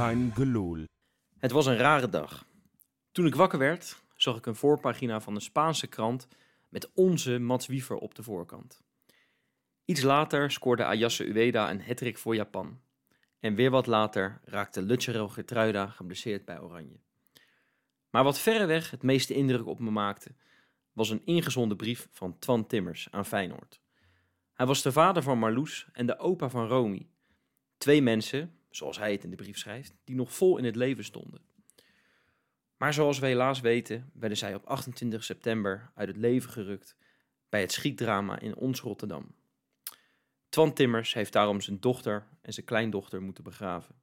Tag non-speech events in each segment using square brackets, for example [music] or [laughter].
Gelul. Het was een rare dag. Toen ik wakker werd, zag ik een voorpagina van een Spaanse krant met onze Mats Wiever op de voorkant. Iets later scoorde Ayase Ueda een hattrick voor Japan. En weer wat later raakte Lutgerel Gertruida geblesseerd bij Oranje. Maar wat verreweg het meeste indruk op me maakte, was een ingezonden brief van Twan Timmers aan Feyenoord. Hij was de vader van Marloes en de opa van Romy. Twee mensen, zoals hij het in de brief schrijft, die nog vol in het leven stonden. Maar zoals we helaas weten, werden zij op 28 september uit het leven gerukt bij het schietdrama in ons Rotterdam. Twan Timmers heeft daarom zijn dochter en zijn kleindochter moeten begraven.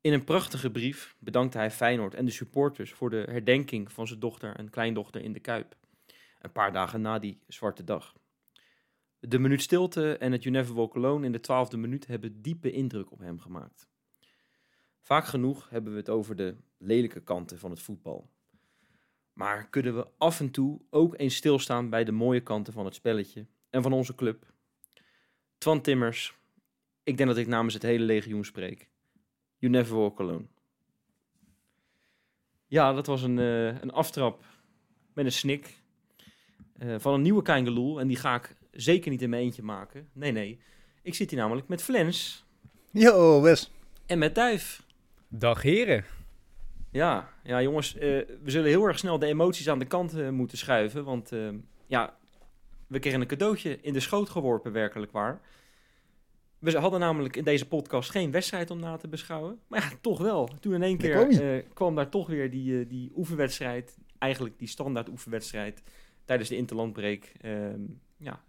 In een prachtige brief bedankte hij Feyenoord en de supporters voor de herdenking van zijn dochter en kleindochter in de Kuip. Een paar dagen na die zwarte dag. De minuut stilte en het You Never Walk Alone in de twaalfde minuut hebben diepe indruk op hem gemaakt. Vaak genoeg hebben we het over de lelijke kanten van het voetbal. Maar kunnen we af en toe ook eens stilstaan bij de mooie kanten van het spelletje en van onze club? Twan Timmers, ik denk dat ik namens het hele legioen spreek. You never walk alone. Ja, dat was een, uh, een aftrap met een snik uh, van een nieuwe Kangeloel. En die ga ik zeker niet in mijn eentje maken. Nee, nee. Ik zit hier namelijk met Flens. Yo, Wes. En met Duif. Dag heren. Ja, ja jongens, uh, we zullen heel erg snel de emoties aan de kant moeten schuiven. Want ja, we kregen een cadeautje in de schoot geworpen, werkelijk waar. We hadden namelijk in deze podcast geen wedstrijd om na te beschouwen. Maar ja, toch wel. Toen in één keer uh, kwam daar toch weer die, uh, die oefenwedstrijd. Eigenlijk die standaard oefenwedstrijd tijdens de interlandbreek. Ja,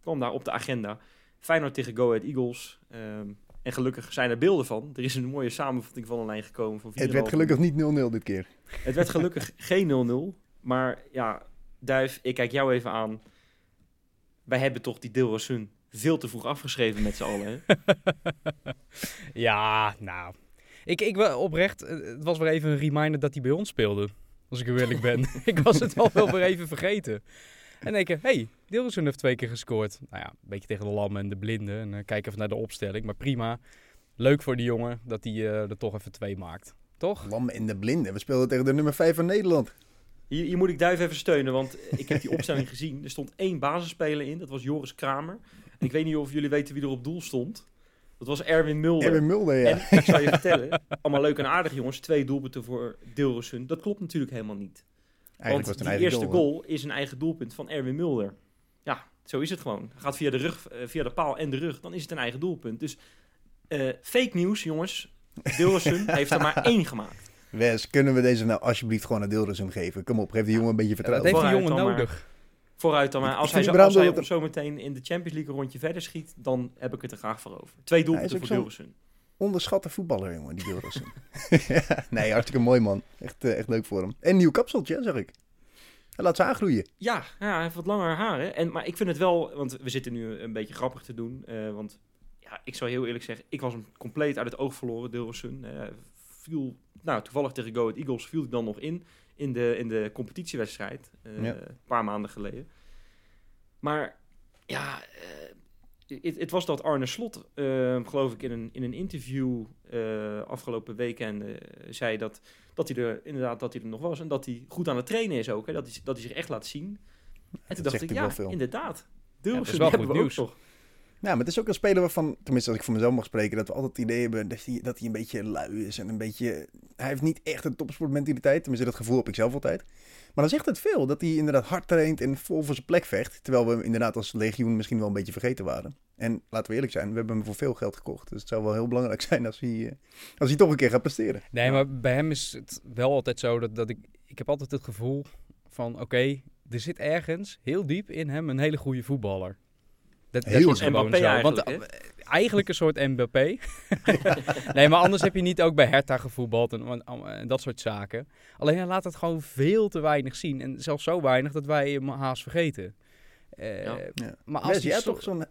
kwam daar op de agenda. Feyenoord tegen Go Ahead Eagles. Um, en gelukkig zijn er beelden van. Er is een mooie samenvatting van een lijn gekomen. Van het werd gelukkig niet 0-0 dit keer. Het werd gelukkig [laughs] geen 0-0. Maar ja, Duif, ik kijk jou even aan. Wij hebben toch die Dilrosun veel te vroeg afgeschreven met z'n allen. Hè? [laughs] ja, nou. Ik, ik oprecht, het was weer even een reminder dat hij bij ons speelde. Als ik eerlijk ben. [laughs] ik was het al wel weer even vergeten. En denk ik, hey, Dilrosun heeft twee keer gescoord. Nou ja, een beetje tegen de lammen en de blinden. En uh, kijk even naar de opstelling. Maar prima. Leuk voor die jongen dat hij uh, er toch even twee maakt. Toch? Lammen en de blinden. We speelden tegen de nummer 5 van Nederland. Hier, hier, moet ik Duif even steunen, want ik heb die opstelling [laughs] gezien. Er stond één basisspeler in, dat was Joris Kramer. En ik weet niet of jullie weten wie er op doel stond. Dat was Erwin Mulder. Erwin Mulder, ja. En ik zou je vertellen, allemaal leuk en aardig jongens, twee doelpunten voor Dilrosun. Dat klopt natuurlijk helemaal niet. Eigenlijk Want die eerste goal, goal is een eigen doelpunt van Erwin Mulder. Ja, zo is het gewoon. Gaat via de rug, uh, via de paal en de rug, dan is het een eigen doelpunt. Dus uh, fake nieuws, jongens. Dilrosun [laughs] heeft er maar één gemaakt. Wes, kunnen we deze nou alsjeblieft gewoon naar Dilrosun geven? Kom op, geef die jongen een beetje vertrouwen. Ja, dat heeft die jongen nodig. Maar vooruit dan maar. Als hij, zo, als hij dat... zo meteen in de Champions League een rondje verder schiet, dan heb ik het er graag voor over. Twee doelpunten voor Dilrosun. Onderschatte voetballer, jongen, die Dilrosun. [laughs] ja, nee, hartstikke mooi, man. Echt, uh, echt leuk voor hem. En nieuw kapseltje, zeg ik. Hij laat ze aangroeien. Ja, ja, hij heeft wat langer haar. Hè? En, maar ik vind het wel, want we zitten nu een beetje grappig te doen. Uh, want ja, ik zou heel eerlijk zeggen, ik was hem compleet uit het oog verloren, Dilrosun. Uh, viel, nou, toevallig tegen Go Ahead Eagles viel ik dan nog in in de, in de competitiewedstrijd. Uh, ja. Een paar maanden geleden. Maar ja, het, het, was dat Arne Slot, uh, geloof ik, in een, in een interview uh, afgelopen weekend zei dat, dat hij er inderdaad dat hij er nog was. En dat hij goed aan het trainen is ook. Hè, dat, hij, dat hij zich echt laat zien. En toen dacht ik, ja, inderdaad. Deels ja, dat is wel goed nieuws. toch. Ja, maar het is ook een speler waarvan, tenminste als ik voor mezelf mag spreken, dat we altijd het idee hebben dat hij, dat hij een beetje lui is en een beetje... Hij heeft niet echt een topsportmentaliteit, tenminste dat gevoel heb ik zelf altijd. Maar dan zegt het veel dat hij inderdaad hard traint en vol voor zijn plek vecht. Terwijl we inderdaad als legioen misschien wel een beetje vergeten waren. En laten we eerlijk zijn, we hebben hem voor veel geld gekocht. Dus het zou wel heel belangrijk zijn als hij, eh, als hij toch een keer gaat presteren. Nee, maar bij hem is het wel altijd zo dat, dat ik... Ik heb altijd het gevoel van, oké, okay, er zit ergens heel diep in hem een hele goede voetballer. Dat, Heel dat is Mbappé zo. Want uh, eigenlijk een soort Mbappé. [laughs] nee, maar anders heb je niet ook bij Hertha gevoetbald en, en, dat soort zaken. Alleen hij laat het gewoon veel te weinig zien. En zelfs zo weinig dat wij hem haast vergeten. Uh, ja. Maar als Wes, jij toch zo'n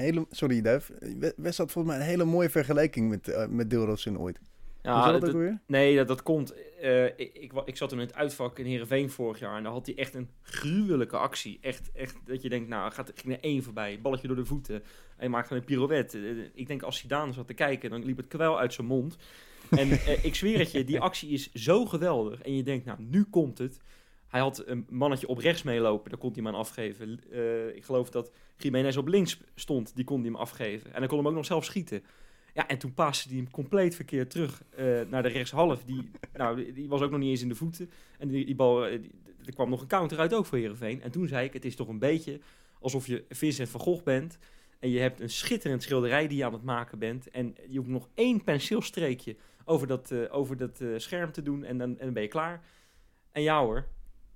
hele... Sorry, Duif. Wes had volgens mij een hele mooie vergelijking met, uh, met Dilrosun ooit. Zat dat dat- weer? Nee, dat, dat komt. eh, ik, ik, zat in het uitvak in Heerenveen vorig jaar. En daar had hij echt een gruwelijke actie. Echt, echt dat je denkt, nou, gaat, ging er één voorbij. Balletje door de voeten. En hij maakte een pirouette. Eh, ik denk, als Zidane zat te kijken, dan liep het kwel uit zijn mond. En ik zweer het je, die actie is zo geweldig. En je denkt, nou, nu komt het. Hij had een mannetje op rechts meelopen. Daar kon hij hem aan afgeven. Eh, ik geloof dat Jiménez op links stond. Die kon hij hem afgeven. En hij kon hem ook nog zelf schieten. Ja, en toen paste hij hem compleet verkeerd terug eh, naar de rechtshalf. Die, [laughs] nou, die, was ook nog niet eens in de voeten. En die, die bal, eh, die- er kwam nog een counter uit ook voor Heerenveen. En toen zei ik, het is toch een beetje alsof je Vincent van Gogh bent. En je hebt een schitterend schilderij die je aan het maken bent. En je hoeft nog één penseelstreekje over dat, over dat scherm te doen. En dan, dan ben je klaar. En ja hoor,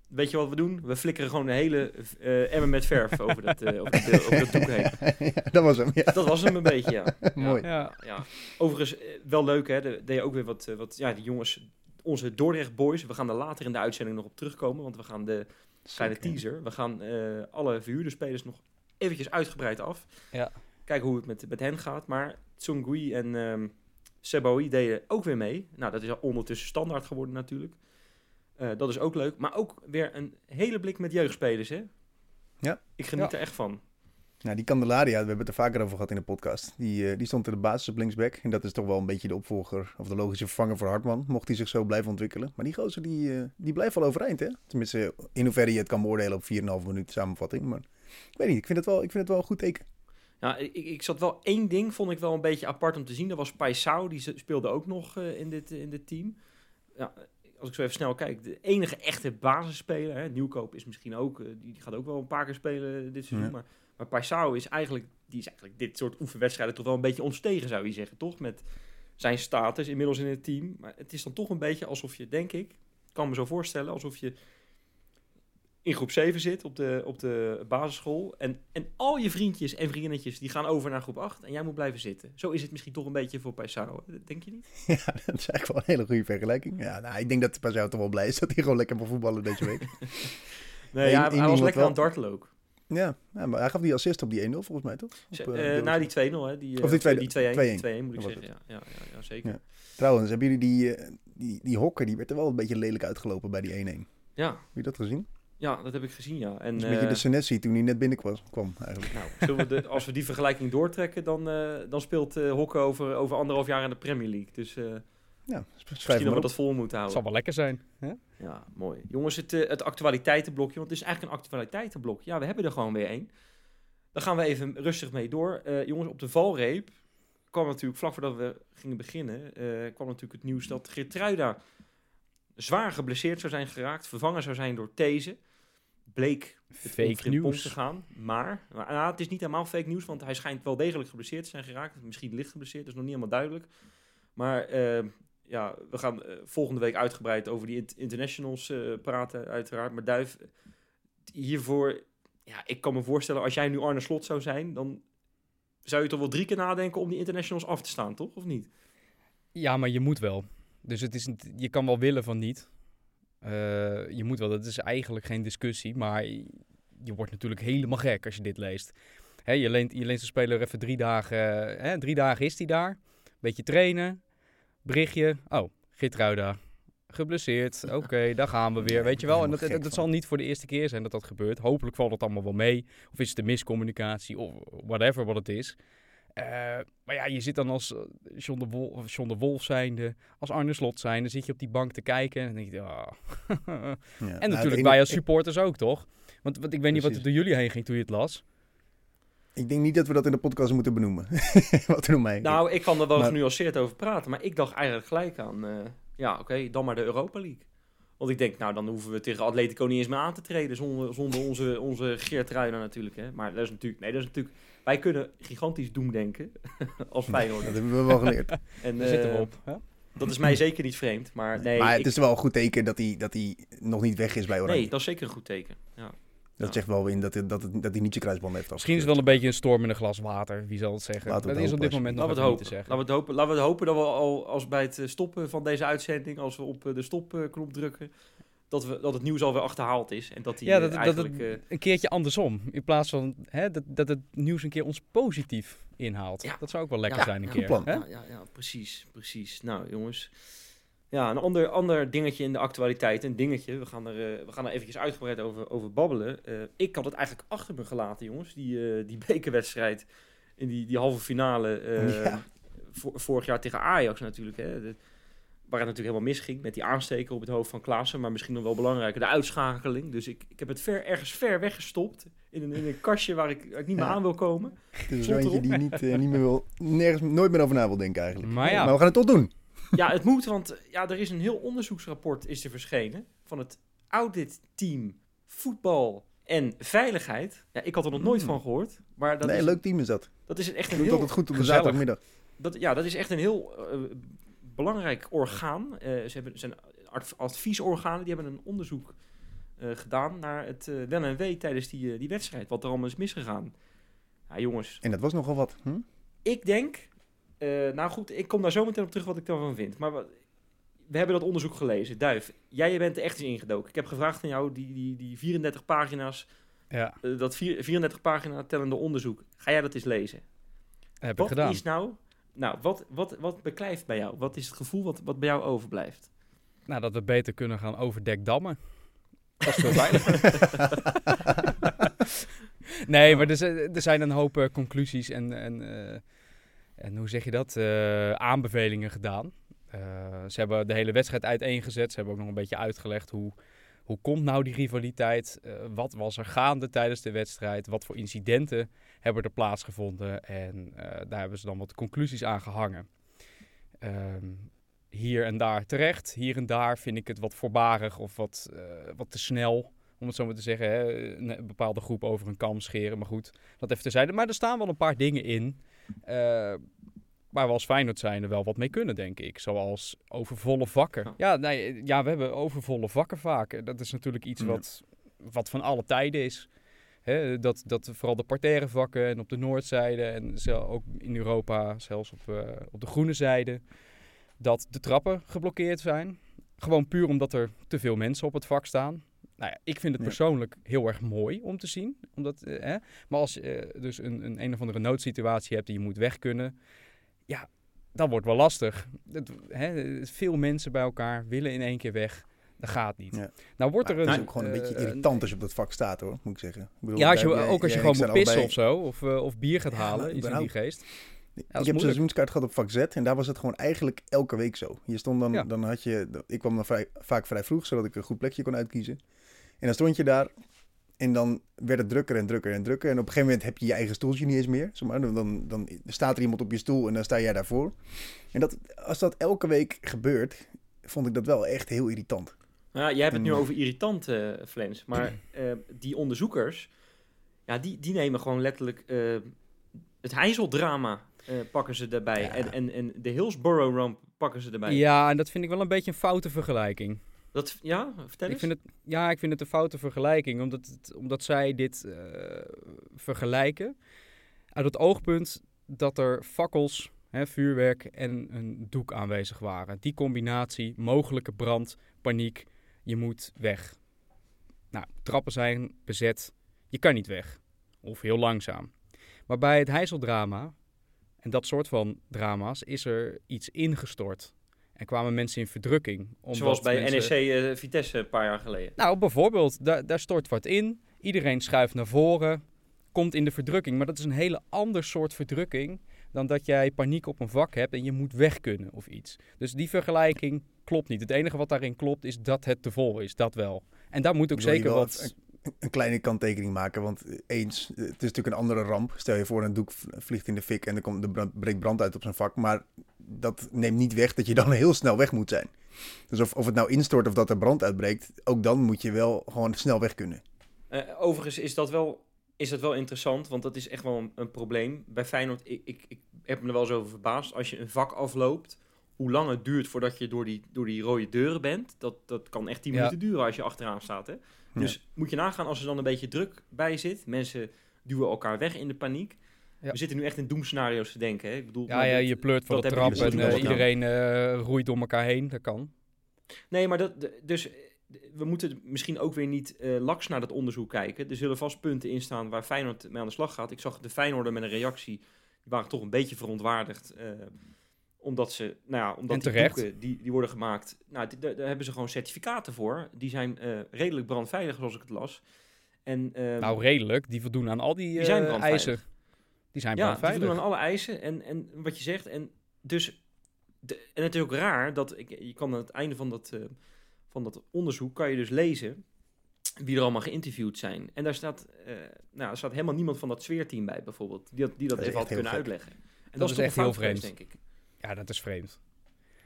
weet je wat we doen? We flikkeren gewoon de hele eh emmer met verf over dat, eh, over, dat, over dat doek heen. [laughs] ja, dat was hem, ja. Dat was hem een beetje, ja. [laughs] Mooi. Ja. Ja, overigens eh, wel leuk hè. De, deed je ook weer wat, wat, ja, die jongens, onze Dordrecht boys. We gaan er later in de uitzending nog op terugkomen, want we gaan de kleine teaser. We gaan eh, alle verhuurde spelers nog eventjes uitgebreid af. Ja. Kijken hoe het met, met hen gaat. Maar Tsongui en ehm Seboui deden ook weer mee. Nou, dat is al ondertussen standaard geworden natuurlijk. Eh, dat is ook leuk. Maar ook weer een hele blik met jeugdspelers, hè? Ja. Ik geniet Ja. er echt van. Nou, die Candelaria, we hebben het er vaker over gehad in de podcast. Die, eh, die stond in de basis op linksback. En dat is toch wel een beetje de opvolger, of de logische vervanger voor Hartman. Mocht hij zich zo blijven ontwikkelen. Maar die gozer, die, eh, die blijft wel overeind, hè? Tenminste, in hoeverre je het kan beoordelen op 4,5 minuut samenvatting. Maar ik weet niet, ik vind het wel, ik vind het wel een goed teken. Ja, ik, ik zat wel één ding, vond ik wel een beetje apart om te zien. Dat was Paisao, die speelde ook nog eh, in, dit, in dit team. Ja, als ik zo even snel kijk, de enige echte basisspeler, hè, Nieuwkoop is misschien ook, eh, die, die gaat ook wel een paar keer spelen dit seizoen. Ja. Maar, maar Paisao is eigenlijk, die is eigenlijk dit soort oefenwedstrijden toch wel een beetje ontstegen, zou je zeggen, toch? Met zijn status inmiddels in het team. Maar het is dan toch een beetje alsof je, denk ik kan me zo voorstellen, alsof je in groep 7 zit op de, op de basisschool. En, en al je vriendjes en vriendinnetjes die gaan over naar groep 8 en jij moet blijven zitten. Zo is het misschien toch een beetje voor Paisao. Denk je niet? [laughs] Ja, dat is eigenlijk wel een hele goede vergelijking. Ja, nou, ik denk dat Pazjou toch wel blij is dat hij gewoon lekker mag voetballen deze week. [laughs] Nee, ja, hij was lekker wel- aan het dartelen ook. ja, ja, maar hij gaf die assist op die 1-0 volgens mij, toch? Op, eh, eh, Dilrosun. nou, die 2-0, hè? Die, Of die eh, tweede- die 2-1. 2-1. 2-1 moet ik zeggen. Ja, ja, ja, zeker. Trouwens, hebben jullie die, eh, die, die hokker, die werd er wel een beetje lelijk uitgelopen bij die 1-1. Ja, Heb je dat gezien? Dat heb ik gezien, ja. En, Dat is een beetje eh, de Senesi toen hij net binnenkwam, kwam eigenlijk. nou, zullen we de, [laughs] als we die vergelijking doortrekken, dan, eh, dan speelt eh Hokken over, over anderhalf jaar in de Premier League. Dus eh Ja, misschien dat maar we op. dat vol moeten Het houden. zal wel lekker zijn. Hè? Ja, mooi. Jongens, het, het actualiteitenblokje, want het is eigenlijk een actualiteitenblok. Ja, we hebben er gewoon weer één. Daar gaan we even rustig mee door. Eh, jongens, op de valreep kwam natuurlijk, vlak voordat we gingen beginnen, eh, kwam natuurlijk het nieuws dat Geertruida zwaar geblesseerd zou zijn geraakt, vervangen zou zijn door These. Bleek het Fake nieuws. te gaan, maar, maar nou, het is niet helemaal fake nieuws, want hij schijnt wel degelijk geblesseerd te zijn geraakt. Misschien licht geblesseerd, dat is nog niet helemaal duidelijk. Maar eh, ja, we gaan eh, volgende week uitgebreid over die int- internationals eh, praten, uiteraard. Maar Duif, hiervoor, ja, ik kan me voorstellen, als jij nu Arne Slot zou zijn, dan zou je toch wel drie keer nadenken om die internationals af te staan, toch? Of niet? Ja, maar je moet wel. Dus het is, je kan wel willen van niet. Eh, je moet wel, dat is eigenlijk geen discussie. Maar je wordt natuurlijk helemaal gek als je dit leest. Hè, je, leent, je leent de speler even drie dagen. Hè, drie dagen is hij daar. Beetje trainen. Berichtje. Oh, Gitruida. Geblesseerd. [laughs] Oké, daar gaan we weer. Weet je wel. En dat, dat, van. zal niet voor de eerste keer zijn dat dat gebeurt. Hopelijk valt het allemaal wel mee. Of is het een miscommunicatie. Of whatever wat het is. Eh, maar ja, je zit dan als eh, John de, Wolf, John de Wolf zijnde, als Arne Slot zijnde, zit je op die bank te kijken en dan denk je, ah. [laughs] Ja. En Nou, natuurlijk wij als supporters ook, toch? Want, want ik weet niet wat er door jullie heen ging toen je het las. Ik denk niet dat we dat in de podcast moeten benoemen. [laughs] Wat er door mij. Nou, ik kan er wel Maar- genuanceerd over praten, maar ik dacht eigenlijk gelijk aan, eh, ja, oké, dan maar de Europa League. Want ik denk, nou, dan hoeven we tegen Atletico niet eens meer aan te treden zonder, zonder onze, onze Geert Ruijden natuurlijk. Hè. Maar dat is natuurlijk, nee, dat is natuurlijk, wij kunnen gigantisch doemdenken [laughs] als Feyenoord. dat hebben we wel geleerd. [laughs] En Daar zitten we eh, op. Hè? dat is mij zeker niet vreemd, maar nee, maar het ik- is wel een goed teken dat hij, dat hij nog niet weg is bij Oranje. nee, dat is zeker een goed teken. Ja. Dat zegt wel in dat, het, dat, het, dat hij niet zijn kruisband heeft Misschien is het wel een beetje een storm in een glas water, wie zal het zeggen. Laten we dat het is op hopen, dit moment nog Laten niet hopen. te Laten zeggen. we, het hopen. Laten we het hopen dat we al als bij het eh, stoppen van deze uitzending, als we op eh, de stopknop drukken, dat, we, dat het nieuws alweer achterhaald is. En dat die Ja, eh, dat, dat eigenlijk... het eh, een keertje andersom. In plaats van hè, dat, dat het nieuws een keer ons positief inhaalt. Ja. Dat zou ook wel lekker Ja, zijn een ja, keer. plan. Hè? Ja, ja, ja, precies, precies. Nou, jongens. Ja, een ander, ander dingetje in de actualiteit. Een dingetje. We gaan er, eh, we gaan er eventjes uitgebreid over, over babbelen. Eh, ik had het eigenlijk achter me gelaten, jongens. Die, eh, die [laughs] bekerwedstrijd in die, die halve finale. eh, Ja. vorig jaar tegen Ajax natuurlijk. Hè. De- waar het natuurlijk helemaal misging met die aansteker op het hoofd van Klaassen. Maar misschien nog wel belangrijker, de uitschakeling. Dus ik, ik heb het ver, ergens ver weggestopt. In een, in een kastje waar ik, waar ik niet meer Ja. aan wil komen. Het is zo eentje die niet, niet meer wil, nergens, nooit meer over na wil denken eigenlijk. Maar ja. Maar we gaan het toch doen. Ja, het moet, want ja, er is een heel onderzoeksrapport is er verschenen van het auditteam voetbal en veiligheid. Ja, ik had er nog nooit Hmm. van gehoord, maar dat nee, is, leuk team is dat. dat is echt een heel, altijd goed op de zaterdagmiddag. dat, ja, dat is echt een heel eh, belangrijk orgaan. Eh, ze hebben zijn adv- adviesorganen, die hebben een onderzoek eh, gedaan naar het wel en wee tijdens die, die wedstrijd, wat er allemaal is misgegaan. Ja, jongens, En dat was nogal wat. Hm? ik denk, eh, nou goed, ik kom daar zo meteen op terug wat ik daarvan vind. Maar wat- we hebben dat onderzoek gelezen. Duif, jij bent er echt eens ingedoken. Ik heb gevraagd aan jou, die, die, die 34 pagina's, Ja, eh, dat vier- 34 pagina tellende onderzoek. Ga jij dat eens lezen? heb ik Wat gedaan. is nou, nou wat, wat, wat beklijft bij jou? Wat is het gevoel wat, wat bij jou overblijft? Nou, dat we beter kunnen gaan overdekdammen. Dat is veel [laughs] veiliger. nee, maar er, zijn- er zijn een hoop eh, conclusies en, en, en hoe zeg je dat? Eh, aanbevelingen gedaan. Eh, ze hebben de hele wedstrijd uiteengezet. Ze hebben ook nog een beetje uitgelegd hoe, hoe komt nou die rivaliteit? Eh, wat was er gaande tijdens de wedstrijd? Wat voor incidenten hebben er plaatsgevonden? En daar hebben ze dan wat conclusies aan gehangen. Ehm, hier en daar terecht. Hier en daar vind ik het wat voorbarig of wat, wat te snel. Om het zo maar te zeggen, hè. een bepaalde groep over een kam scheren. Maar goed, dat even terzijde. Maar er staan wel een paar dingen in. Eh, waar we als Feyenoord zijn er wel wat mee kunnen, denk ik. Zoals overvolle vakken. Ja. Ja, nee, ja we hebben overvolle vakken vaak. Dat is natuurlijk iets Ja. wat, wat van alle tijden is. Dat, dat vooral de parterre vakken en op de noordzijde en ook in Europa, zelfs op, eh, op de groene zijde, dat de trappen geblokkeerd zijn. Gewoon puur omdat er te veel mensen op het vak staan. Nou ja, ik vind het Ja. persoonlijk heel erg mooi om te zien. Omdat, eh, hè, maar als je eh, dus een, een een of andere noodsituatie hebt en je moet weg kunnen, ja, dat wordt wel lastig. Het, hè, veel mensen bij elkaar willen in één keer weg. Dat gaat niet. Ja. Nou wordt Maar er het een... is ook gewoon een eh, beetje irritant als je op dat vak staat hoor, moet ik zeggen. Ik bedoel, ja, als je, ook als je gewoon ik moet pissen of zo. Of, of bier gaat Ja, halen, iets in die geest. ik is heb een seizoenskaart gehad op vak Z en daar was het gewoon eigenlijk elke week zo. Je stond dan, Ja. dan had je, ik kwam dan vrij, vaak vrij vroeg, zodat ik een goed plekje kon uitkiezen. En dan stond je daar en dan werd het drukker en drukker en drukker. En op een gegeven moment heb je je eigen stoeltje niet eens meer. Zeg maar. dan, dan, dan staat er iemand op je stoel en dan sta jij daarvoor. En dat, als dat elke week gebeurt, vond ik dat wel echt heel irritant. Nou, ja, jij hebt het nu Hmm. over irritant, eh Flens. Maar [clears throat] eh, die onderzoekers, ja, die, die nemen gewoon letterlijk eh, het Heizeldrama eh, pakken ze daarbij. Ja. En, en, en de Hillsborough ramp pakken ze erbij. Ja, en dat vind ik wel een beetje een foute vergelijking. Dat, ja, vertel Ik vind het, ja, ik vind het een foute vergelijking. Omdat, het, omdat zij dit eh, vergelijken uit het oogpunt dat er fakkels, hè, vuurwerk en een doek aanwezig waren. Die combinatie, mogelijke brand, paniek, je moet weg. Nou, trappen zijn bezet, je kan niet weg. Of heel langzaam. Maar bij het Heizeldrama en dat soort van drama's is er iets ingestort. En kwamen mensen in verdrukking. Zoals bij mensen- NEC eh, Vitesse een paar jaar geleden. nou, bijvoorbeeld, daar, daar stort wat in. Iedereen schuift naar voren, komt in de verdrukking. Maar dat is een hele ander soort verdrukking dan dat jij paniek op een vak hebt en je moet weg kunnen of iets. Dus die vergelijking klopt niet. Het enige wat daarin klopt is dat het te vol is, dat wel. En daar moet ook zeker wat... Een, kleine kanttekening maken, want eh, eens, eh, het is natuurlijk een andere ramp. Stel je voor, een doek vliegt in de fik en er komt de brand, breekt brand uit op zijn vak. Maar dat neemt niet weg dat je dan [laughs] heel snel weg moet zijn. Dus of, of het nou instort of dat er brand uitbreekt, ook dan moet je wel gewoon snel weg kunnen. Eh, overigens is dat, wel, is dat wel interessant, want dat is echt wel een, een probleem. Bij Feyenoord, ik, ik, ik heb me er wel eens over verbaasd. Als je een vak afloopt, hoe lang het duurt voordat je door die, door die rode deuren bent. Dat, dat kan echt 10 Ja. minuten duren als je achteraan staat. Hè? Dus moet je nagaan als er dan een beetje druk bij zit. Mensen duwen elkaar weg in de paniek. Ja. We zitten nu echt in doemscenario's te denken. Hè? Ik bedoel, Ja, ja, dit- je pleurt van de trap en eh, iedereen eh, roeit door elkaar heen. Dat kan. Nee, maar dat, dus we moeten misschien ook weer niet eh, laks naar dat onderzoek kijken. Er zullen vast punten in staan waar Feyenoord mee aan de slag gaat. Ik zag de Feyenoorder met een reactie, die waren toch een beetje verontwaardigd. Omdat ze, nou ja, omdat die doeken die, die worden gemaakt, nou, die- daar, hebben ze gewoon certificaten voor. Die zijn eh, redelijk brandveilig, zoals ik het las. En, ehm, Nou, redelijk. Die voldoen aan al die, Die zijn eh, brandveilig. eisen. Die zijn ja, die brandveilig. voldoen aan alle eisen en, en wat je zegt. En, dus, de, en het is ook raar dat ik, je kan aan het einde van dat, eh, van dat onderzoek kan je dus lezen wie er allemaal geïnterviewd zijn. En daar staat, eh, nou, er staat helemaal niemand van dat sfeerteam bij, bijvoorbeeld, die dat, die dat, Dat even had kunnen gek. uitleggen. En Dat is is toch echt heel vreemd. denk ik. Ja, dat is vreemd.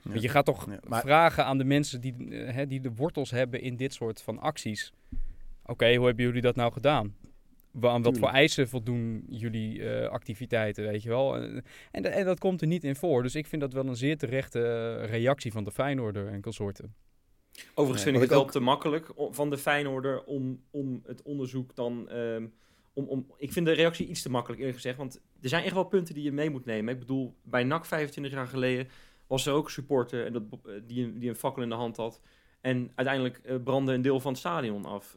Ja. Want je gaat toch Ja, maar- vragen aan de mensen die, eh, hè, die de wortels hebben in dit soort van acties. Oké, hoe hebben jullie dat nou gedaan? Wa- Aan wat voor eisen voldoen jullie eh, activiteiten, weet je wel? En, en, en dat komt er niet in voor. Dus ik vind dat wel een zeer terechte eh, reactie van de Feyenoorder en consorten. Overigens Ja, vind ik het wel ook- te makkelijk van de Feyenoorder om, om het onderzoek dan... ehm, om, om, ik vind de reactie iets te makkelijk, eerlijk gezegd. Want er zijn echt wel punten die je mee moet nemen. Ik bedoel, bij NAC 25 jaar geleden was er ook supporter en dat, eh, die, een- die een fakkel in de hand had. En uiteindelijk eh, brandde een deel van het stadion af.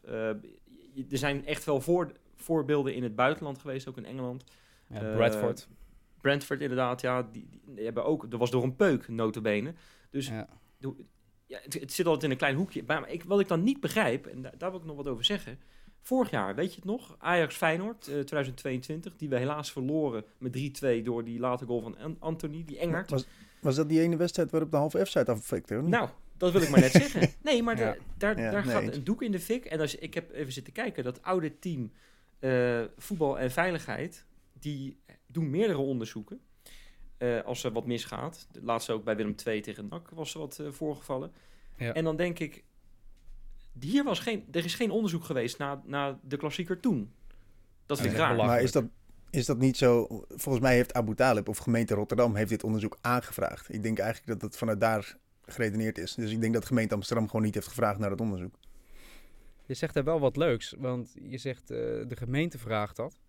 Je- er zijn echt wel voor, voorbeelden in het buitenland geweest, ook in Engeland. Ja, Bradford. Brentford inderdaad, ja. Die, die hebben ook, er was door een peuk, notabene. Dus Ja. ja, het, het zit altijd in een klein hoekje. Maar ik, wat ik dan niet begrijp, en daar, daar wil ik nog wat over zeggen. Vorig jaar, weet je het nog? Ajax Feyenoord, eh, 2022, die we helaas verloren met 3-2 door die late goal van An- Anthony, die Engert. Was, was dat die ene wedstrijd waarop de halve F-site niet? Nou, dat wil ik maar net zeggen. [laughs] Nee, maar Ja. daar, daar, Ja, daar nee, gaat eens. een doek in de fik. En als, ik heb even zitten kijken, dat oude team eh, voetbal en veiligheid, die doen meerdere onderzoeken. eh, als er wat misgaat. De laatste ook bij Willem II tegen NAC was er wat eh, voorgevallen. Ja. En dan denk ik, hier was geen, er is geen onderzoek geweest naar, naar de klassieker toen. Dat vind ik raar. Maar is dat, is dat niet zo? Volgens mij heeft Abu Talib of gemeente Rotterdam heeft dit onderzoek aangevraagd. Ik denk eigenlijk dat het vanuit daar geredeneerd is. Dus ik denk dat gemeente Amsterdam gewoon niet heeft gevraagd naar het onderzoek. Je zegt daar wel wat leuks, want je zegt eh, de gemeente vraagt dat.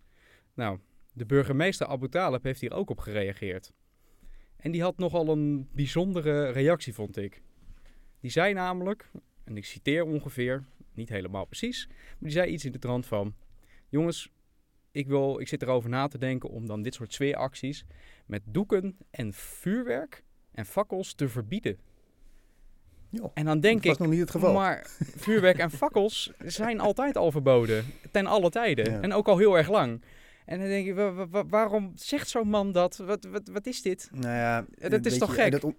Nou, de burgemeester Abu Talib heeft hier ook op gereageerd. En die had nogal een bijzondere reactie, vond ik. Die zei namelijk, en ik citeer ongeveer, niet helemaal precies, maar die zei iets in de trant van... Jongens, ik, wil, ik zit erover na te denken om dan dit soort sfeeracties met doeken en vuurwerk en fakkels te verbieden. Jo, En dan denk dat was ik, nog niet het geval. maar vuurwerk en fakkels zijn altijd al verboden. Ten alle tijden. Ja. En ook al heel erg lang. En dan denk je, wa- waarom zegt zo'n man dat? Wat, wat, wat is dit? Nou ja, dat is toch gek? Dat,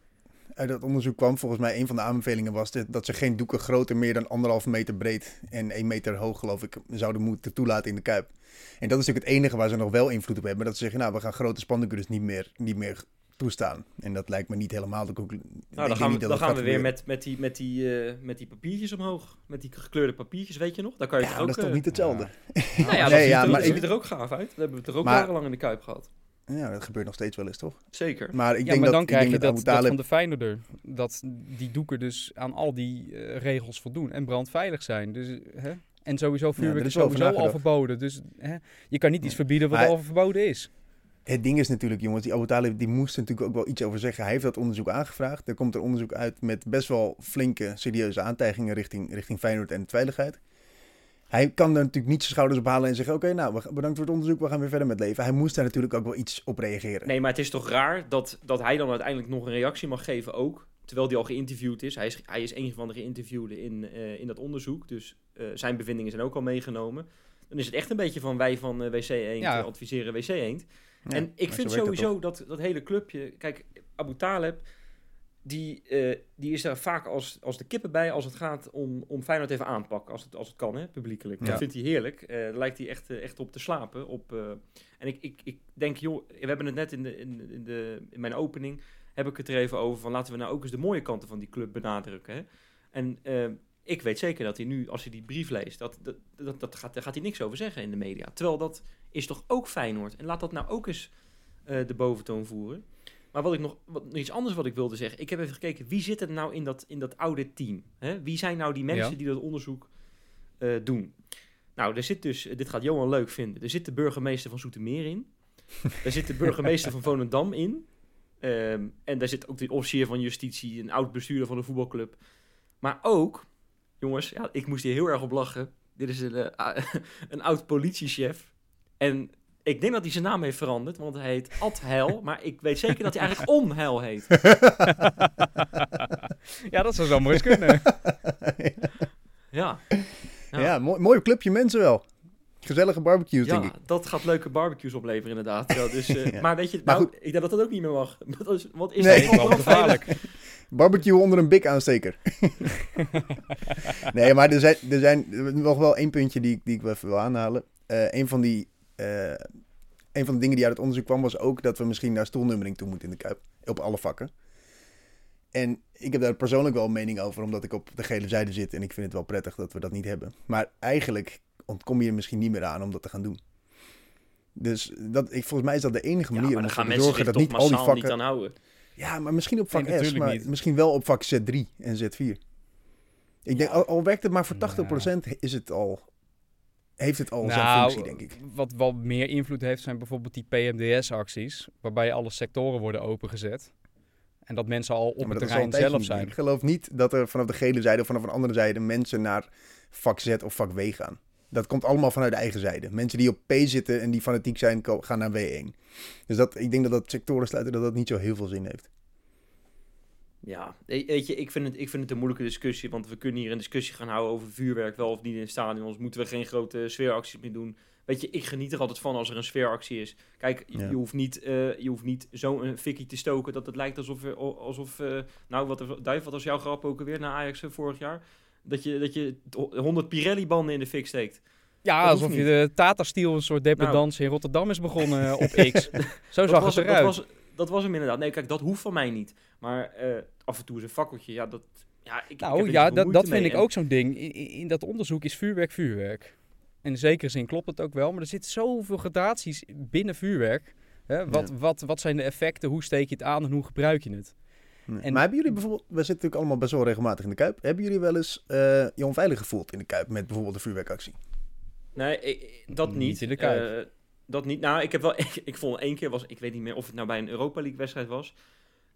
uit dat onderzoek kwam volgens mij een van de aanbevelingen was dit, dat ze geen doeken groter meer dan anderhalve meter breed en één meter hoog geloof ik zouden moeten toelaten in de kuip. En dat is natuurlijk het enige waar ze nog wel invloed op hebben. Dat ze zeggen, nou we gaan grote spandoeken dus niet meer, niet meer toestaan. En dat lijkt me niet helemaal de conclusie. Nou, dan gaan we, dan gaan we weer met, met, die, met, die, eh, met die papiertjes omhoog. Met die gekleurde papiertjes, weet je nog? Daar kan je Ja, toch dat ook... is toch eh, niet hetzelfde? Nou ja, Nee, dat ja, ziet, er, maar ziet er ook gaaf uit. We hebben het er ook jarenlang in de Kuip gehad. Ja, dat gebeurt nog steeds wel eens, toch? Zeker. Maar ik ja, denk maar dat, dan ik krijg denk je dat dat, dat van de Feyenoorder. Dat die doeken dus aan al die eh, regels voldoen. En brandveilig zijn. Dus, hè? En sowieso vuurwerk er is sowieso al verboden. Dus hè? je kan niet iets verbieden wat Maar- al verboden is. Het ding is natuurlijk, jongens, die Abu Talib die moest er natuurlijk ook wel iets over zeggen. Hij heeft dat onderzoek aangevraagd. Er komt er onderzoek uit met best wel flinke, serieuze aantijgingen richting, richting Feyenoord en de veiligheid. Hij kan er natuurlijk niet zijn schouders op halen en zeggen, oké, nou, bedankt voor het onderzoek, we gaan weer verder met leven. Hij moest daar natuurlijk ook wel iets op reageren. Nee, maar het is toch raar dat, dat hij dan uiteindelijk nog een reactie mag geven ook. Terwijl hij al geïnterviewd is. Hij is, hij is een van de geïnterviewden in, eh, in dat onderzoek. Dus eh, zijn bevindingen zijn ook al meegenomen. Dan is het echt een beetje van wij van eh, WC Eend Ja. adviseren WC Eend. Ja, en ik vind sowieso dat, dat hele clubje... Kijk, Abu Taleb, die, eh, die is daar vaak als, als de kippen bij... als het gaat om, om Feyenoord even aanpakken, als het, als het kan, hè, publiekelijk. Ja. Dat vindt hij heerlijk. Daar lijkt hij echt, eh, echt op te slapen. Op, en ik, ik, ik denk, joh, we hebben het net in, de, in, in, de, in mijn opening... heb ik het er even over van... laten we nou ook eens de mooie kanten van die club benadrukken. Hè? En ik weet zeker dat hij nu, als hij die brief leest... Dat, dat, dat, dat gaat, daar gaat hij niks over zeggen in de media. Terwijl dat is toch ook Feyenoord. En laat dat nou ook eens de boventoon voeren. Maar wat ik nog, wat, nog iets anders wat ik wilde zeggen. Ik heb even gekeken, wie zit er nou in dat, in dat oude team? Hè? Wie zijn nou die mensen Ja. die dat onderzoek eh, doen? Nou, er zit dus, dit gaat Johan leuk vinden. Er zit de burgemeester van Zoetermeer in. [laughs] er zit de burgemeester van Volendam in. Ehm, en daar zit ook de officier van justitie, een oud bestuurder van de voetbalclub. Maar ook jongens, ja, ik moest hier heel erg op lachen. Dit is een, eh, [laughs] een oud politiechef. En ik denk dat hij zijn naam heeft veranderd, want hij heet Ad Heil. [laughs] maar ik weet zeker dat hij eigenlijk [laughs] Onheil heet. [laughs] ja, dat zou zo mooi eens kunnen. Ja, Ja, Ja. mooi, mooi clubje mensen wel. Gezellige barbecues, ja denk ik. dat gaat leuke barbecues opleveren inderdaad. Ja, dus, eh, Ja. Maar weet je, Maar nou, ik denk dat dat ook niet meer mag. Dat is, wat is Nee. dat gevaarlijk. Barbecue onder een bik aansteker. nee, maar er zijn, er zijn nog wel één puntje die, ik- die ik wel even wil aanhalen. Eh een, van die, eh, een van de dingen die uit het onderzoek kwam was ook dat we misschien naar stoelnummering toe moeten in de Kuip. Op alle vakken. En ik heb daar persoonlijk wel een mening over, omdat ik op de gele zijde zit. En ik vind het wel prettig dat we dat niet hebben. Maar eigenlijk ontkom je er misschien niet meer aan om dat te gaan doen. Dus dat, ik, volgens mij is dat de enige Ja, manier maar om dan ervoor gaan te zorgen zich dat niet al die massaal niet vakken... aan houden. Ja, maar misschien op vak Nee, S, maar niet. misschien wel op vak Z3 en Z4. Ik denk, al, al werkt het maar voor 80% is het al, heeft het al zijn Nou, functie, denk ik. Wat wel meer invloed heeft zijn bijvoorbeeld die PMDS-acties, waarbij alle sectoren worden opengezet. En dat mensen al op Ja, het terrein zelf niet. zijn. Ik geloof niet dat er vanaf de gele zijde of vanaf een andere zijde mensen naar vak Z of vak W gaan. Dat komt allemaal vanuit de eigen zijde. Mensen die op P zitten en die fanatiek zijn, gaan naar W1. Dus dat, ik denk dat dat sectoren sluiten, dat dat niet zo heel veel zin heeft. Ja, we- weet je, ik vind, het, ik vind het een moeilijke discussie. Want we kunnen hier een discussie gaan houden over vuurwerk wel of niet in het stadion. Moeten we geen grote sfeeracties meer doen? Weet je, ik geniet er altijd van als er een sfeeractie is. Kijk, je, Ja. je hoeft niet, eh, je hoeft niet zo'n fikkie te stoken dat het lijkt alsof... er- alsof eh, nou, wat, Duif, wat was jouw grap ook alweer na Ajax eh, vorig jaar? Dat je, dat je 100 Pirelli-banden in de fik steekt. Ja, Dat alsof je de Tata Steel een soort dependance in Rotterdam is begonnen op [laughs] X. Zo zag was, het dat, eruit. was, dat was hem inderdaad. Nee, kijk, dat hoeft van mij niet. Maar eh, af en toe is een fakkeltje, ja, dat... Ja, ik, ik heb Nou ja, dat, dat vind mee. ik En- ook zo'n ding. In, in- in dat onderzoek is vuurwerk vuurwerk. In zekere zin klopt het ook wel, maar er zitten zoveel gradaties binnen vuurwerk. Hè? Wat, Ja. wat, wat zijn de effecten? Hoe steek je het aan en hoe gebruik je het? Nee. En- maar hebben jullie bijvoorbeeld, we zitten natuurlijk allemaal best wel regelmatig in de Kuip. Hebben jullie wel eens eh je onveilig gevoeld in de Kuip met bijvoorbeeld een vuurwerkactie? Nee, ik- dat Niet niet. in de Kuip. Eh, dat niet. Nou, ik heb wel. [laughs] Ik, ik vond één keer was. Ik weet niet meer of het nou bij een Europa League wedstrijd was.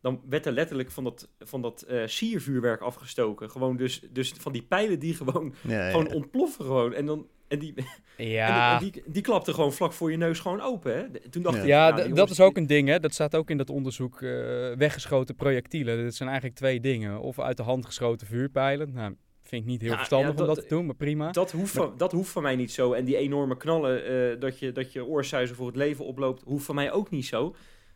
Dan werd er letterlijk van dat, van dat eh, siervuurwerk afgestoken. Gewoon dus, dus van die pijlen die gewoon, Ja, gewoon ontploffen gewoon. En dan. En die, [laughs] Ja, en die, die, die klapte gewoon vlak voor je neus gewoon open. Hè? Toen dacht Ja. ik. ja nou, dat is ook een ding. Hè? Dat staat ook in dat onderzoek. eh, weggeschoten projectielen. Dat zijn eigenlijk twee dingen. Of uit de hand geschoten vuurpijlen. Nou, vind ik niet heel Ja, verstandig ja, om dat- te doen, maar prima. Dat hoeft, van, dat hoeft van mij niet zo. En die enorme knallen, eh, dat, je, dat je oorsuizen voor het leven oploopt, hoeft van mij ook niet zo.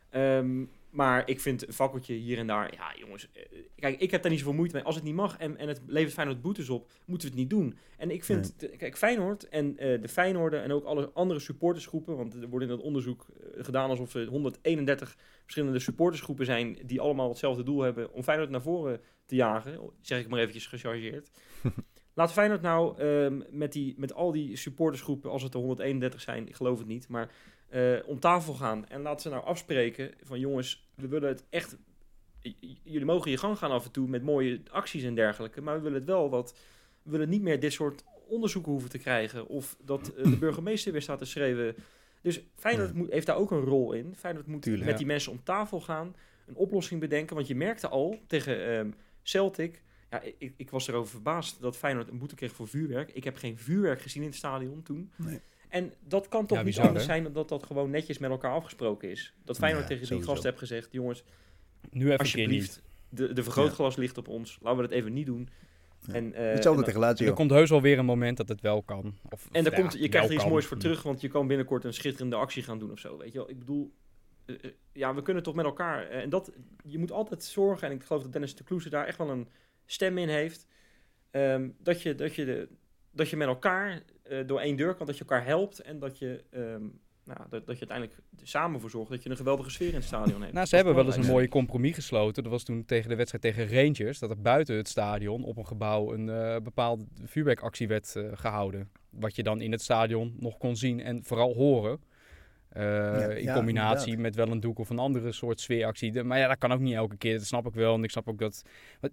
Ehm, maar ik vind een fakkeltje hier en daar, ja jongens, eh, kijk, ik heb daar niet zoveel moeite mee. Als het niet mag en, en het levert Feyenoord boetes op, moeten we het niet doen. En ik vind, kijk, Feyenoord en eh, de Feyenoorden en ook alle andere supportersgroepen, want er wordt in dat onderzoek gedaan alsof er 131 verschillende supportersgroepen zijn die allemaal hetzelfde doel hebben om Feyenoord naar voren te jagen, zeg ik maar eventjes gechargeerd. [laughs] Laat Feyenoord nou ehm, met, die, met al die supportersgroepen, als het er 131 zijn, ik geloof het niet, maar eh, om tafel gaan en laten ze nou afspreken van jongens, we willen het echt, jullie mogen je gang gaan af en toe met mooie acties en dergelijke, maar we willen het wel wat, we willen niet meer dit soort onderzoeken hoeven te krijgen of dat eh, de [clears throat] burgemeester weer staat te schreeuwen. Dus Feyenoord Ja. moet, heeft daar ook een rol in. Feyenoord moet Tuurlijk. met Ja. die mensen om tafel gaan, een oplossing bedenken, want je merkte al tegen ehm, Celtic, ja, ik, ik was erover verbaasd dat Feyenoord een boete kreeg voor vuurwerk. Ik heb geen vuurwerk gezien in het stadion toen. Nee. En dat kan toch Ja, niet anders hè? zijn dan dat dat gewoon netjes met elkaar afgesproken is. Dat Feyenoord Ja, tegen die sowieso. gasten heeft gezegd, jongens, Nu even alsjeblieft, de, de vergrootglas ligt op ons. Laten we dat even niet doen. Ja. En, eh, Hetzelfde en, tegen Lazio. er komt heus wel weer een moment dat het wel kan. Of, en daar ja, komt, je krijgt er iets kan. moois voor terug, want je kan binnenkort een schitterende actie gaan doen of zo. Weet je wel? Ik bedoel, ja, we kunnen toch met elkaar. eh, en dat, je moet altijd zorgen, en ik geloof dat Dennis de Kloeze daar echt wel een stem in heeft. ehm, dat, je, dat, je de, dat je met elkaar eh, door één deur kan, dat je elkaar helpt en dat je, ehm, nou, dat, dat je uiteindelijk samen voor zorgt dat je een geweldige sfeer in het stadion hebt. [laughs] Nou, ze hebben wel eens een mooie compromis gesloten. Dat was toen tegen de wedstrijd tegen Rangers. Dat er buiten het stadion op een gebouw een eh, bepaalde vuurwerkactie werd eh, gehouden. Wat je dan in het stadion nog kon zien en vooral horen. Eh, in ja, combinatie inderdaad. met wel een doek of een andere soort sfeeractie. Maar ja, dat kan ook niet elke keer. Dat snap ik wel. En ik snap ook dat... Maar,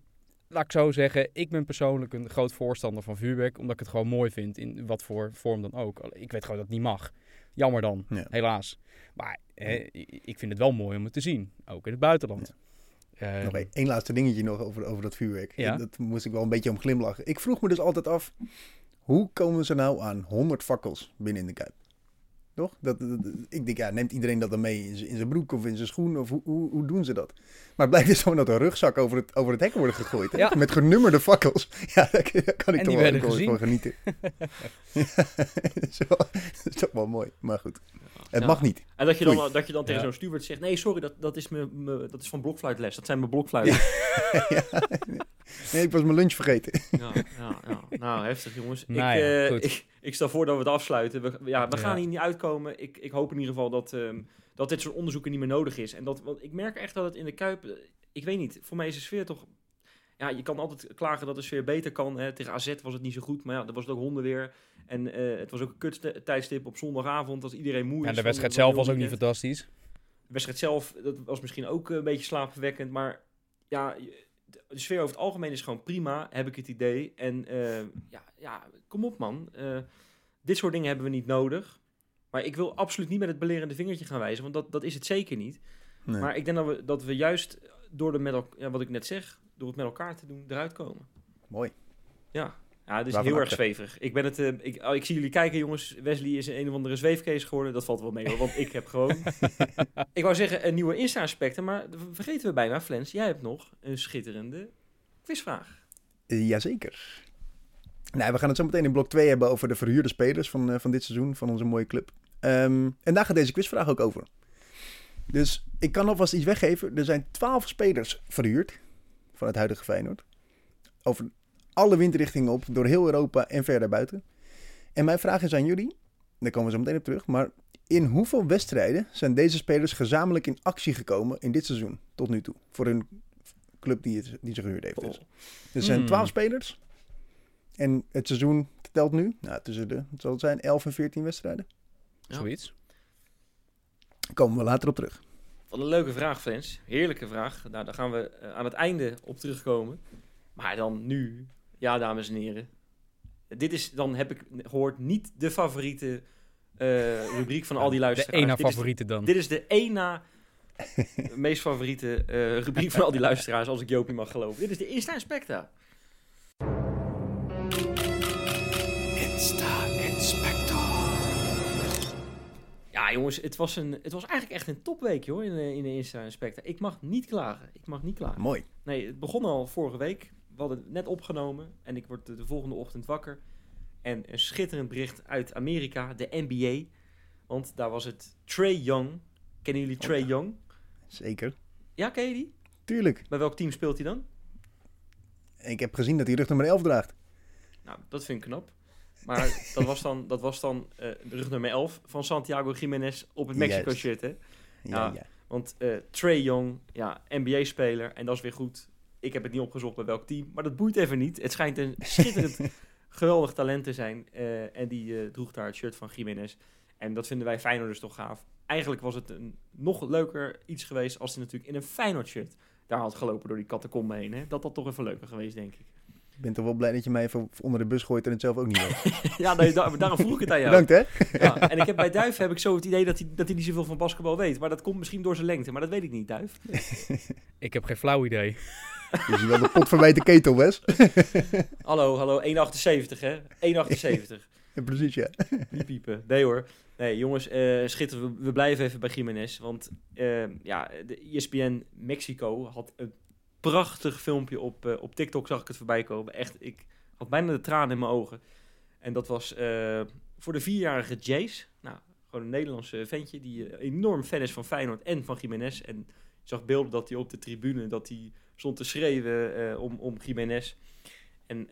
laat ik zo zeggen, ik ben persoonlijk een groot voorstander van vuurwerk. Omdat ik het gewoon mooi vind. In wat voor vorm dan ook. Ik weet gewoon dat het niet mag. Jammer dan, Ja. helaas. Maar hè, ik vind het wel mooi om het te zien. Ook in het buitenland. Eh, Nog één, één laatste dingetje nog over, over dat vuurwerk. Ja. Dat moest ik wel een beetje om glimlachen. Ik vroeg me dus altijd af, hoe komen ze nou aan 100 fakkels binnen in de Kuip? Toch? Dat, ik denk, ja, neemt iedereen dat dan mee in zijn, in zijn broek of in zijn schoen? Of hoe, hoe, hoe doen ze dat? Maar het blijkt dus gewoon dat een rugzak over het, over het hek wordt gegooid. Ja. Met genummerde fakkels. [laughs] Ja, daar kan ik En toch wel, gezien. van genieten. [laughs] Ja, dat, [laughs] is wel- dat is toch wel mooi. Maar goed, het Ja. mag niet. En dat je dan, Oei. dat je dan tegen Ja. zo'n steward zegt... Nee, sorry, dat, dat, is me, me- dat is van blokfluitles. Dat zijn mijn blokfluiten. ja. Nee, ik was mijn lunch vergeten. Ja, ja, ja. Nou, heftig jongens. Nou ik, eh, goed. ik, ik stel voor dat we het afsluiten. We, ja, we gaan hier niet uitkomen. Ik, ik hoop in ieder geval dat, ehm, dat dit soort onderzoeken niet meer nodig is. En dat, want ik merk echt dat het in de Kuip... eh, Ik weet niet, voor mij is de sfeer toch... Ja, je kan altijd klagen dat de sfeer beter kan. Hè. Tegen AZ was het niet zo goed, maar ja, dan was het ook hondenweer. En eh, het was ook een kut tijdstip op zondagavond als iedereen moe is. ja, de wedstrijd zelf was ook niet fantastisch. De wedstrijd zelf, dat was misschien ook eh, een beetje slaapverwekkend. Maar ja, de de sfeer over het algemeen is gewoon prima, heb ik het idee. En eh, ja, ja, kom op man. Eh, dit soort dingen hebben we niet nodig. Maar ik wil absoluut niet met het belerende vingertje gaan wijzen, want dat, dat is het zeker niet. Nee. Maar ik denk dat we, dat we juist door de met ja, wat ik net zeg, door het met elkaar te doen, eruit komen. Mooi. Ja, ja het is Waarvan heel erg zweverig. Ik, ben het, eh, ik, oh, ik zie jullie kijken, jongens. Wesley is een, een of andere zweefkees geworden. Dat valt wel mee hoor, want ik heb gewoon... [laughs] ik wou zeggen een nieuwe Insta-aspecten, maar vergeten we bijna. Flens, jij hebt nog een schitterende quizvraag. Eh, jazeker. Nou, we gaan het zo meteen in blok 2 hebben over de verhuurde spelers van, eh, van dit seizoen, van onze mooie club. Ehm, en daar gaat deze quizvraag ook over. Dus ik kan alvast iets weggeven. Er zijn 12 spelers verhuurd van het huidige Feyenoord. Over alle windrichtingen op, door heel Europa en ver daarbuiten. En mijn vraag is aan jullie, daar komen we zo meteen op terug, maar in hoeveel wedstrijden zijn deze spelers gezamenlijk in actie gekomen in dit seizoen tot nu toe? Voor hun club die, het, die ze gehuurd heeft. Dus. Er zijn Hmm. 12 spelers. En het seizoen telt nu, nou, tussen de, het zal het zijn, 11 en 14 wedstrijden. Ja. Zoiets. Komen we later op terug. Wat een leuke vraag, Flens. Heerlijke vraag. Nou, daar gaan we eh, aan het einde op terugkomen. Maar dan nu, ja dames en heren. Dit is, dan heb ik gehoord, niet de favoriete eh, rubriek van al die De luisteraars. ene Dit is de- favoriete dan. Dit is de één na [laughs] meest favoriete eh, rubriek van al die luisteraars, als ik Jopie mag geloven. Dit is de Insta Inspecta. Insta Inspector. Ja, jongens, het was, een, het was eigenlijk echt een topweek hoor, in de, in de Insta Inspecta. Ik mag niet klagen. Ik mag niet klagen. Mooi. Nee, het begon al vorige week. We hadden het net opgenomen en ik word de, de volgende ochtend wakker. En een schitterend bericht uit Amerika, de NBA. Want daar was het Trey Young. Kennen jullie Oh, Trey ja. Young? Zeker. Ja, ken je die? Tuurlijk. Bij welk team speelt hij dan? Ik heb gezien dat hij rug nummer 11 draagt. Nou, dat vind ik knap. Maar [laughs] dat was dan, dat was dan de rug nummer 11 van Santiago Jiménez op het. Mexico-shirt, hè? Ja, Ja. ja. Want eh Trey Young, ja, NBA-speler, en dat is weer goed. Ik heb het niet opgezocht bij welk team, maar dat boeit even niet. Het schijnt een schitterend, [laughs] geweldig talent te zijn. eh, en die eh, droeg daar het shirt van Jiménez. En dat vinden wij Feyenoorders toch gaaf. Eigenlijk was het een nog leuker iets geweest als hij natuurlijk in een Feyenoord-shirt daar had gelopen door die catacombe heen. Hè? Dat had toch even leuker geweest, denk ik. Ik ben toch wel blij dat je mij even onder de bus gooit en het zelf ook niet weet. [laughs] ja, nee, daarom vroeg ik het aan jou. Bedankt hè. Ja, en ik heb bij Duif heb ik zo het idee dat hij, dat hij niet zoveel van basketbal weet. Maar dat komt misschien door zijn lengte, maar dat weet ik niet, Duif. Ik heb geen flauw idee. Je ziet wel de pot verwijte ketel, Wes. [laughs] Hallo, hallo, 1,78 hè? 1,78. [laughs] Ja, Precies, ja. [laughs] Niet piepen. Nee hoor. Nee, jongens, eh schitterend. We, we blijven even bij Jiménez. Want eh, ja, de ESPN Mexico had een prachtig filmpje op, eh, op TikTok, zag ik het voorbij komen. Echt, ik had bijna de tranen in mijn ogen. En dat was eh, voor de vierjarige Jace. Nou, gewoon een Nederlandse ventje die enorm fan is van Feyenoord en van Jiménez. En zag beelden dat hij op de tribune, dat hij stond te schreeuwen eh, om, om Jiménez. En,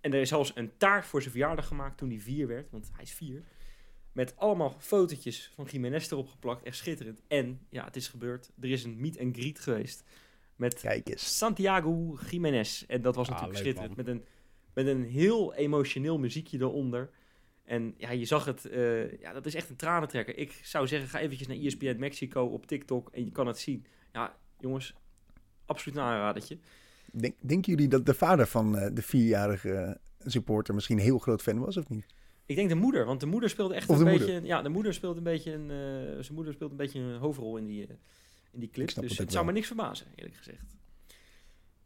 en er is zelfs een taart voor zijn verjaardag gemaakt toen hij vier werd, want hij is vier. Met allemaal fotootjes van Jiménez erop geplakt. Echt schitterend. En, ja, het is gebeurd. Er is een meet and greet geweest. Met Kijk eens. Santiago Jiménez. En dat was Ah, natuurlijk leuk, schitterend. Met een, met een heel emotioneel muziekje eronder. En ja, je zag het. eh, ja, dat is echt een tranentrekker. Ik zou zeggen, ga eventjes naar ESPN Mexico op TikTok en je kan het zien. Ja, jongens, absoluut een aanradertje. Denk, denken jullie dat de vader van eh, de vierjarige supporter misschien een heel groot fan was of niet? Ik denk de moeder, want de moeder speelde echt Of een beetje. Ja, de moeder speelt een beetje een. eh, zijn moeder speelt een beetje een hoofdrol in die, eh, in die clip. Dus het zou me niks verbazen, eerlijk gezegd.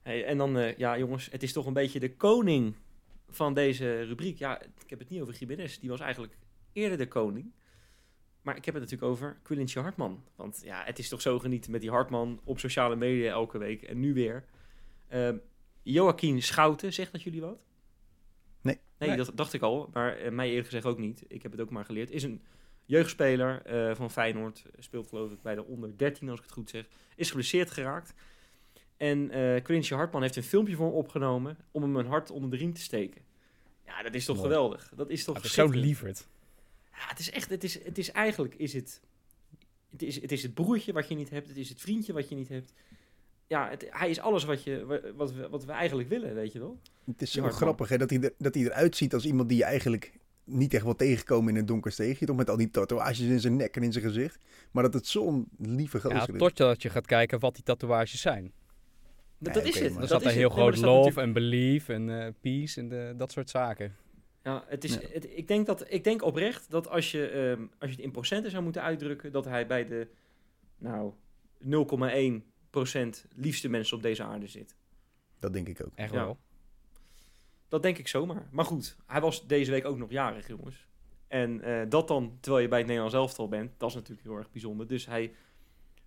Hey, en dan, eh, ja jongens, het is toch een beetje de koning van deze rubriek. Ja, ik heb het niet over Gimenez, die was eigenlijk eerder de koning. Maar ik heb het natuurlijk over Quillintje Hartman. Want ja, het is toch zo genieten met die Hartman op sociale media elke week. En nu weer. Ehm Joaquin Schouten, zegt dat jullie wat? Nee. Nee, Nee. dat dacht ik al. Maar eh, mij eerlijk gezegd ook niet. Ik heb het ook maar geleerd. Is een jeugdspeler eh, van Feyenoord. Speelt geloof ik bij de onder 13, als ik het goed zeg. Is geblesseerd geraakt. En Quintje Hartman heeft een filmpje voor hem opgenomen om hem een hart onder de riem te steken. Ja, dat is toch Mooi. geweldig. Dat is toch Het is zo lieverd. Ja, het is echt, het is, het is eigenlijk, is het, het is, het is het broertje wat je niet hebt, het is het vriendje wat je niet hebt. Ja, het, hij is alles wat, je, wa- wat, we, wat we eigenlijk willen, weet je wel. Het is zo grappig hè, dat, hij er, dat hij eruit ziet als iemand die je eigenlijk niet echt wil tegenkomen in een donker steegje. Toch met al die tatoeages in zijn nek en in zijn gezicht. Maar dat het zo'n lieve gozer Ja, is. totdat je gaat kijken wat die tatoeages zijn. Dat, Nee, dat is het. Dan dat er is heel. Nee, groot love natuurlijk- en belief en eh, peace en de, dat soort zaken. Ja, het is, Ja. Het, ik, denk dat, ik denk oprecht dat als je, ehm, als je het in procenten zou moeten uitdrukken, dat hij bij de nou, 0,1% liefste mensen op deze aarde zit. Dat denk ik ook. Echt Ja. wel. Dat denk ik zomaar. Maar goed, hij was deze week ook nog jarig, jongens. En eh, dat dan, terwijl je bij het Nederlands elftal bent, dat is natuurlijk heel erg bijzonder. Dus hij,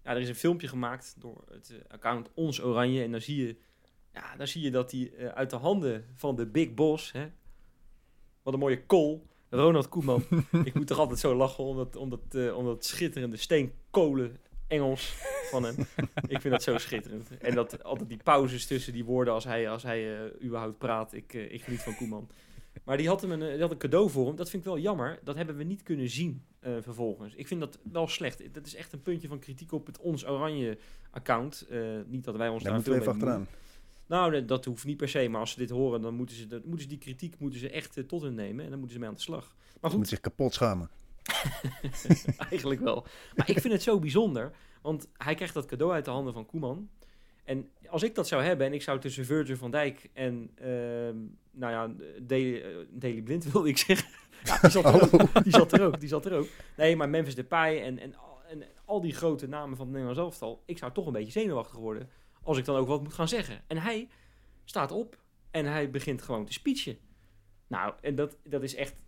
ja, er is een filmpje gemaakt door het eh, account Ons Oranje. En dan zie je, ja, dan zie je dat hij eh, uit de handen van de Big Boss, hè, wat een mooie kol, Ronald Koeman. [laughs] ik moet toch altijd zo lachen om dat, om dat, eh, om dat schitterende steenkolen Engels van hem. [laughs] ik vind dat zo schitterend. En dat altijd die pauzes tussen die woorden als hij, als hij eh, überhaupt praat. Ik, eh, ik geniet van Koeman. Maar die had hem een, die had een cadeau voor hem. Dat vind ik wel jammer. Dat hebben we niet kunnen zien vervolgens. Ik vind dat wel slecht. Dat is echt een puntje van kritiek op het Ons Oranje account. Niet dat wij ons Daar daar moeten we veel even achteraan. Nou, dat hoeft niet per se. Maar als ze dit horen, dan moeten ze, dat, moeten ze die kritiek moeten ze echt eh, tot hun nemen. En dan moeten ze mee aan de slag. Maar Ze moet goed, zich kapot schamen. [laughs] eigenlijk wel. Maar ik vind het zo bijzonder. Want hij krijgt dat cadeau uit de handen van Koeman. En als ik dat zou hebben en ik zou tussen Virgil van Dijk en, ehm, nou ja, Daley, eh, Blind wilde ik zeggen. [laughs] Ja, die, zat er ook, die zat er ook, die zat er ook. Nee, maar Memphis Depay en, en, al- en al die grote namen van het Nederlands elftal. Ik zou toch een beetje zenuwachtig worden als ik dan ook wat moet gaan zeggen. En hij staat op en hij begint gewoon te speechen. Nou, en dat, dat is echt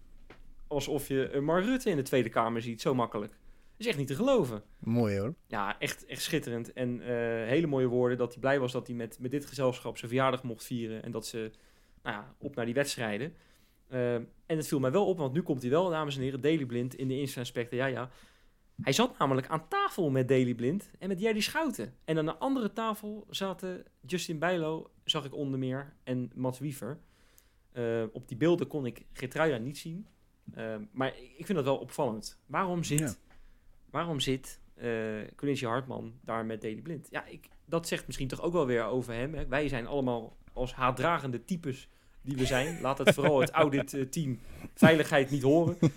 alsof je een Mark Rutte in de Tweede Kamer ziet, zo makkelijk. Dat is echt niet te geloven. Mooi hoor. Ja, echt, echt schitterend. En eh, hele mooie woorden dat hij blij was dat hij met, met dit gezelschap zijn verjaardag mocht vieren. En dat ze nou ja, op naar die wedstrijden. Eh, en het viel mij wel op, want nu komt hij wel, dames en heren, Daily Blind in de Insta Inspector. Ja, ja. Hij zat namelijk aan tafel met Daily Blind en met Jerry Schouten. En aan de andere tafel zaten Justin Bijlo, zag ik onder meer, en Mats Wiever. Eh, op die beelden kon ik Gertruida niet zien. Eh, maar ik vind dat wel opvallend. Waarom zit, Ja. waarom zit Quincy Hartman daar met Daily Blind? Ja, ik, dat zegt misschien toch ook wel weer over hem. Hè? Wij zijn allemaal als haatdragende types die we zijn. Laat het vooral het audit-team veiligheid niet horen. [laughs]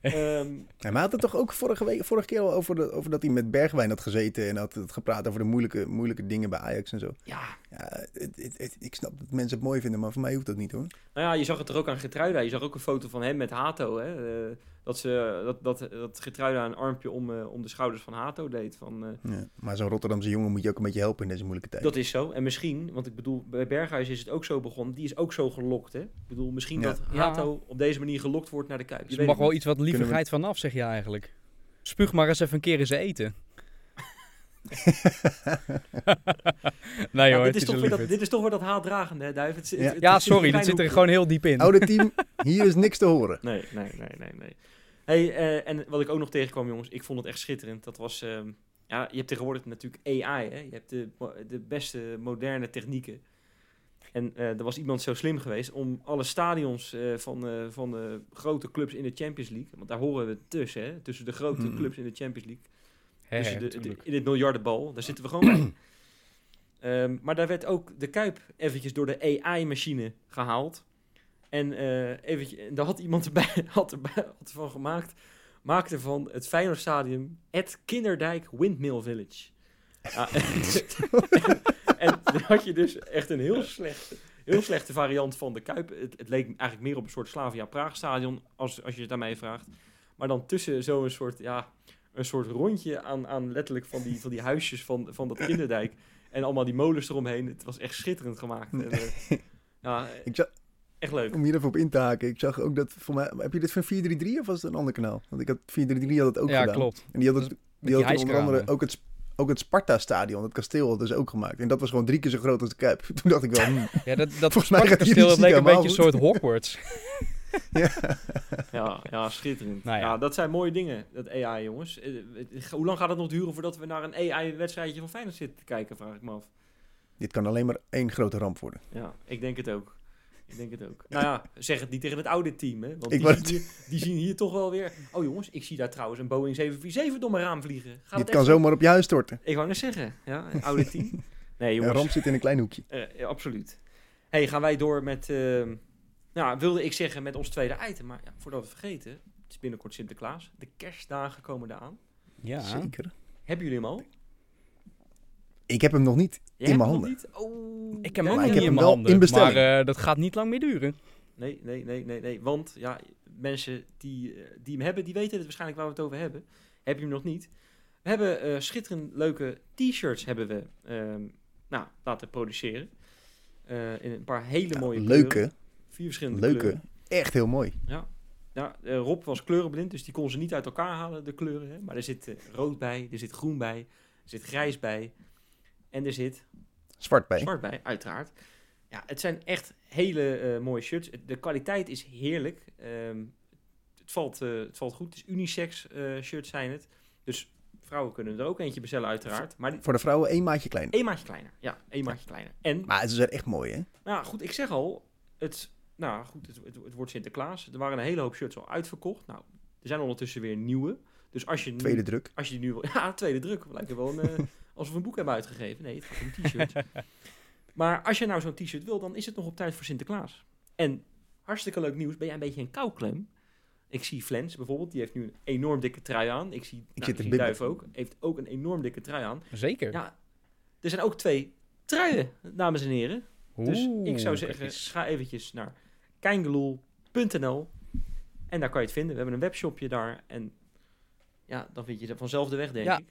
Ehm, Ja, maar hij had het toch ook vorige, week, vorige keer al over, de, over dat hij met Bergwijn had gezeten en had het gepraat over de moeilijke, moeilijke dingen bij Ajax en zo. ja, Ja, het, het, het- ik snap dat mensen het mooi vinden, maar voor mij hoeft dat niet hoor. nou ja, je zag het er ook aan Getruida. Je zag ook een foto van hem met Hato. Hè? Eh, dat, ze, dat, dat, dat Getruida een armpje om, eh, om de schouders van Hato deed. Van, eh, Ja, maar zo'n Rotterdamse jongen moet je ook een beetje helpen in deze moeilijke tijd. Dat is zo. En misschien, want ik bedoel, bij Berghuis is het ook zo begonnen. Die is ook zo gelokt, hè? Ik bedoel, misschien Ja. dat Ja. Hato op deze manier gelokt wordt naar de Kuip. Je Dus er mag wel iets wat lievigheid vanaf, zeg je eigenlijk. Spuug maar eens even een keer in zijn eten. Nee Ja, hoor, dit, het is toch weer dat, dit is toch weer dat haatdragende, hè, Duif? Het, het- Ja. het- Ja, het sorry, dat zit er gewoon heel diep in. Oude team, hier is niks te horen. Nee, nee, nee, nee, nee. Hey, eh, en wat ik ook nog tegenkwam, jongens, ik vond het echt schitterend. Dat was, ehm, ja, je hebt tegenwoordig natuurlijk AI, hè? Je hebt de, de beste moderne technieken. En eh, er was iemand zo slim geweest om alle stadions eh, van, eh, van de grote clubs in de Champions League, want daar horen we tussen, hè? tussen de grote Mm. clubs in de Champions League, Hè, de, in het miljardenbal, daar zitten we gewoon bij. [clears throat] Ehm, maar daar werd ook de Kuip eventjes door de AI-machine gehaald. En eh eventjes, en daar had iemand [laughs] erbij, had erbij had ervan gemaakt, maakte van het Feyenoordstadion het Kinderdijk Windmill Village. Ja, [laughs] en, en dan had je dus echt een heel slechte, heel slechte variant van de Kuip. Het, het leek eigenlijk meer op een soort Slavia Praag stadion, als, als je het mij vraagt. Maar dan tussen zo'n soort, ja, een soort rondje aan, aan letterlijk van die, van die huisjes van, van dat kinderdijk. En allemaal die molens eromheen. Het was echt schitterend gemaakt. En, eh, [laughs] ja, Ik zag, echt leuk. om hier even op in te haken, ik zag ook dat, voor mij, heb je dit van 433 of was het een ander kanaal? Want ik had 433 had het ook ja, gedaan. klopt. En die had, Dus het, met die die had onder andere ook het, ook het Sparta-stadion, het kasteel, had dus ook gemaakt. En dat was gewoon drie keer zo groot als de Kuip. [laughs] Toen dacht ik wel, hm, Ja, dat, dat Volgens mij gaat kasteel, jullie dat leek een beetje een soort Hogwarts. [laughs] [laughs] ja. Ja, ja schitterend. Nou ja. ja. dat zijn mooie dingen, dat AI, jongens. Eh, het- Hoe lang gaat het nog duren voordat we naar een AI-wedstrijdje van Feyenoord zitten te kijken, vraag ik me af. Dit kan alleen maar één grote ramp worden. Ja, ik denk het ook. Ik denk het ook. Nou ja, zeg het niet tegen het oude team, hè. Want Ik die, wou zien hier, die zien hier toch wel weer... Oh jongens, ik zie daar trouwens een Boeing 747 door mijn raam vliegen. Gaat Dit het kan echt zomaar op je huis storten. Ik wou net zeggen, ja, een oude team. [laughs] Nee, Een ramp zit in een klein hoekje. Eh, ja, absoluut. hey, gaan wij door met... ehm, nou, wilde ik zeggen met ons tweede item. Maar ja, voordat we het vergeten... Het is binnenkort Sinterklaas. De kerstdagen komen eraan. Ja. Zeker. Hebben jullie hem al? Ik heb hem nog niet Jij in mijn handen. nog niet? Oh, Ik heb hem ook maar niet ik heb in hem mijn handen. in bestelling. Maar eh, dat gaat niet lang meer duren. Nee, nee, nee, nee, nee. Want ja, mensen die, eh, die hem hebben, die weten het waarschijnlijk waar we het over hebben. Heb je hem nog niet? We hebben eh, schitterend leuke t-shirts hebben we ehm, nou, laten produceren. Eh, in een paar hele Ja, mooie kleuren. Vier verschillende leuke. kleuren. Echt heel mooi. Ja. Ja, eh, Rob was kleurenblind, dus die kon ze niet uit elkaar halen, de kleuren. Hè? Maar er zit eh, rood bij, er zit groen bij, er zit grijs bij. En er zit Zwart bij. zwart bij, uiteraard. Ja, het zijn echt hele eh, mooie shirts. Het- De kwaliteit is heerlijk. Ehm, het, valt, het valt goed. Het is unisex shirts zijn het. Dus vrouwen kunnen er ook eentje bestellen, uiteraard. Maar die, Voor de vrouwen één maatje klein. één maatje kleiner. Ja, één maatje kleiner. En Maar ze zijn echt mooi, hè? nou goed, ik zeg al, het, nou goed, het, het, het wordt Sinterklaas. Er waren een hele hoop shirts al uitverkocht. Nou, er zijn ondertussen weer nieuwe. Dus als je nu, Tweede druk. als je die nu wil, [laughs] ja, tweede druk. Lijkt er wel een, eh, [laughs] alsof we een boek hebben uitgegeven. Nee, het gaat om t-shirts. [laughs] maar als je nou zo'n t-shirt wil, dan is het nog op tijd voor Sinterklaas. En hartstikke leuk nieuws. Ben jij een beetje een kouklem? Ik zie Flens bijvoorbeeld, die heeft nu een enorm dikke trui aan. Ik zie, nou, zit ik zie. Duif ook, heeft ook een enorm dikke trui aan. Zeker. Ja, er zijn ook twee truien, dames en heren. Dus ik zou zeggen, ga eventjes naar keingeloel.nl en daar kan je het vinden. We hebben een webshopje daar en ja, dan vind je er vanzelf de weg, denk Ja. ik.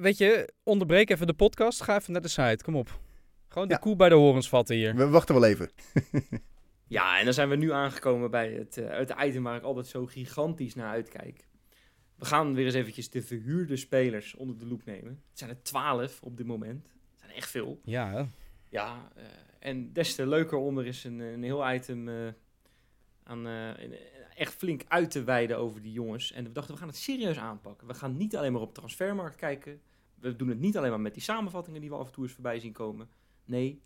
Weet je, onderbreek even de podcast. Ga even naar de site. Kom op. Gewoon de Ja. koe bij de horens vatten hier. We wachten wel even. [laughs] Ja, en dan zijn we nu aangekomen bij het, eh, het item waar ik altijd zo gigantisch naar uitkijk. We gaan weer eens eventjes de verhuurde spelers onder de loep nemen. Het zijn er twaalf op dit moment. Het zijn echt veel. Ja, hè? Ja, eh, en des te leuker onder is een, een heel item eh, aan eh, echt flink uit te wijden over die jongens. En we dachten, we gaan het serieus aanpakken. We gaan niet alleen maar op transfermarkt kijken. We doen het niet alleen maar met die samenvattingen die we af en toe eens voorbij zien komen. Nee,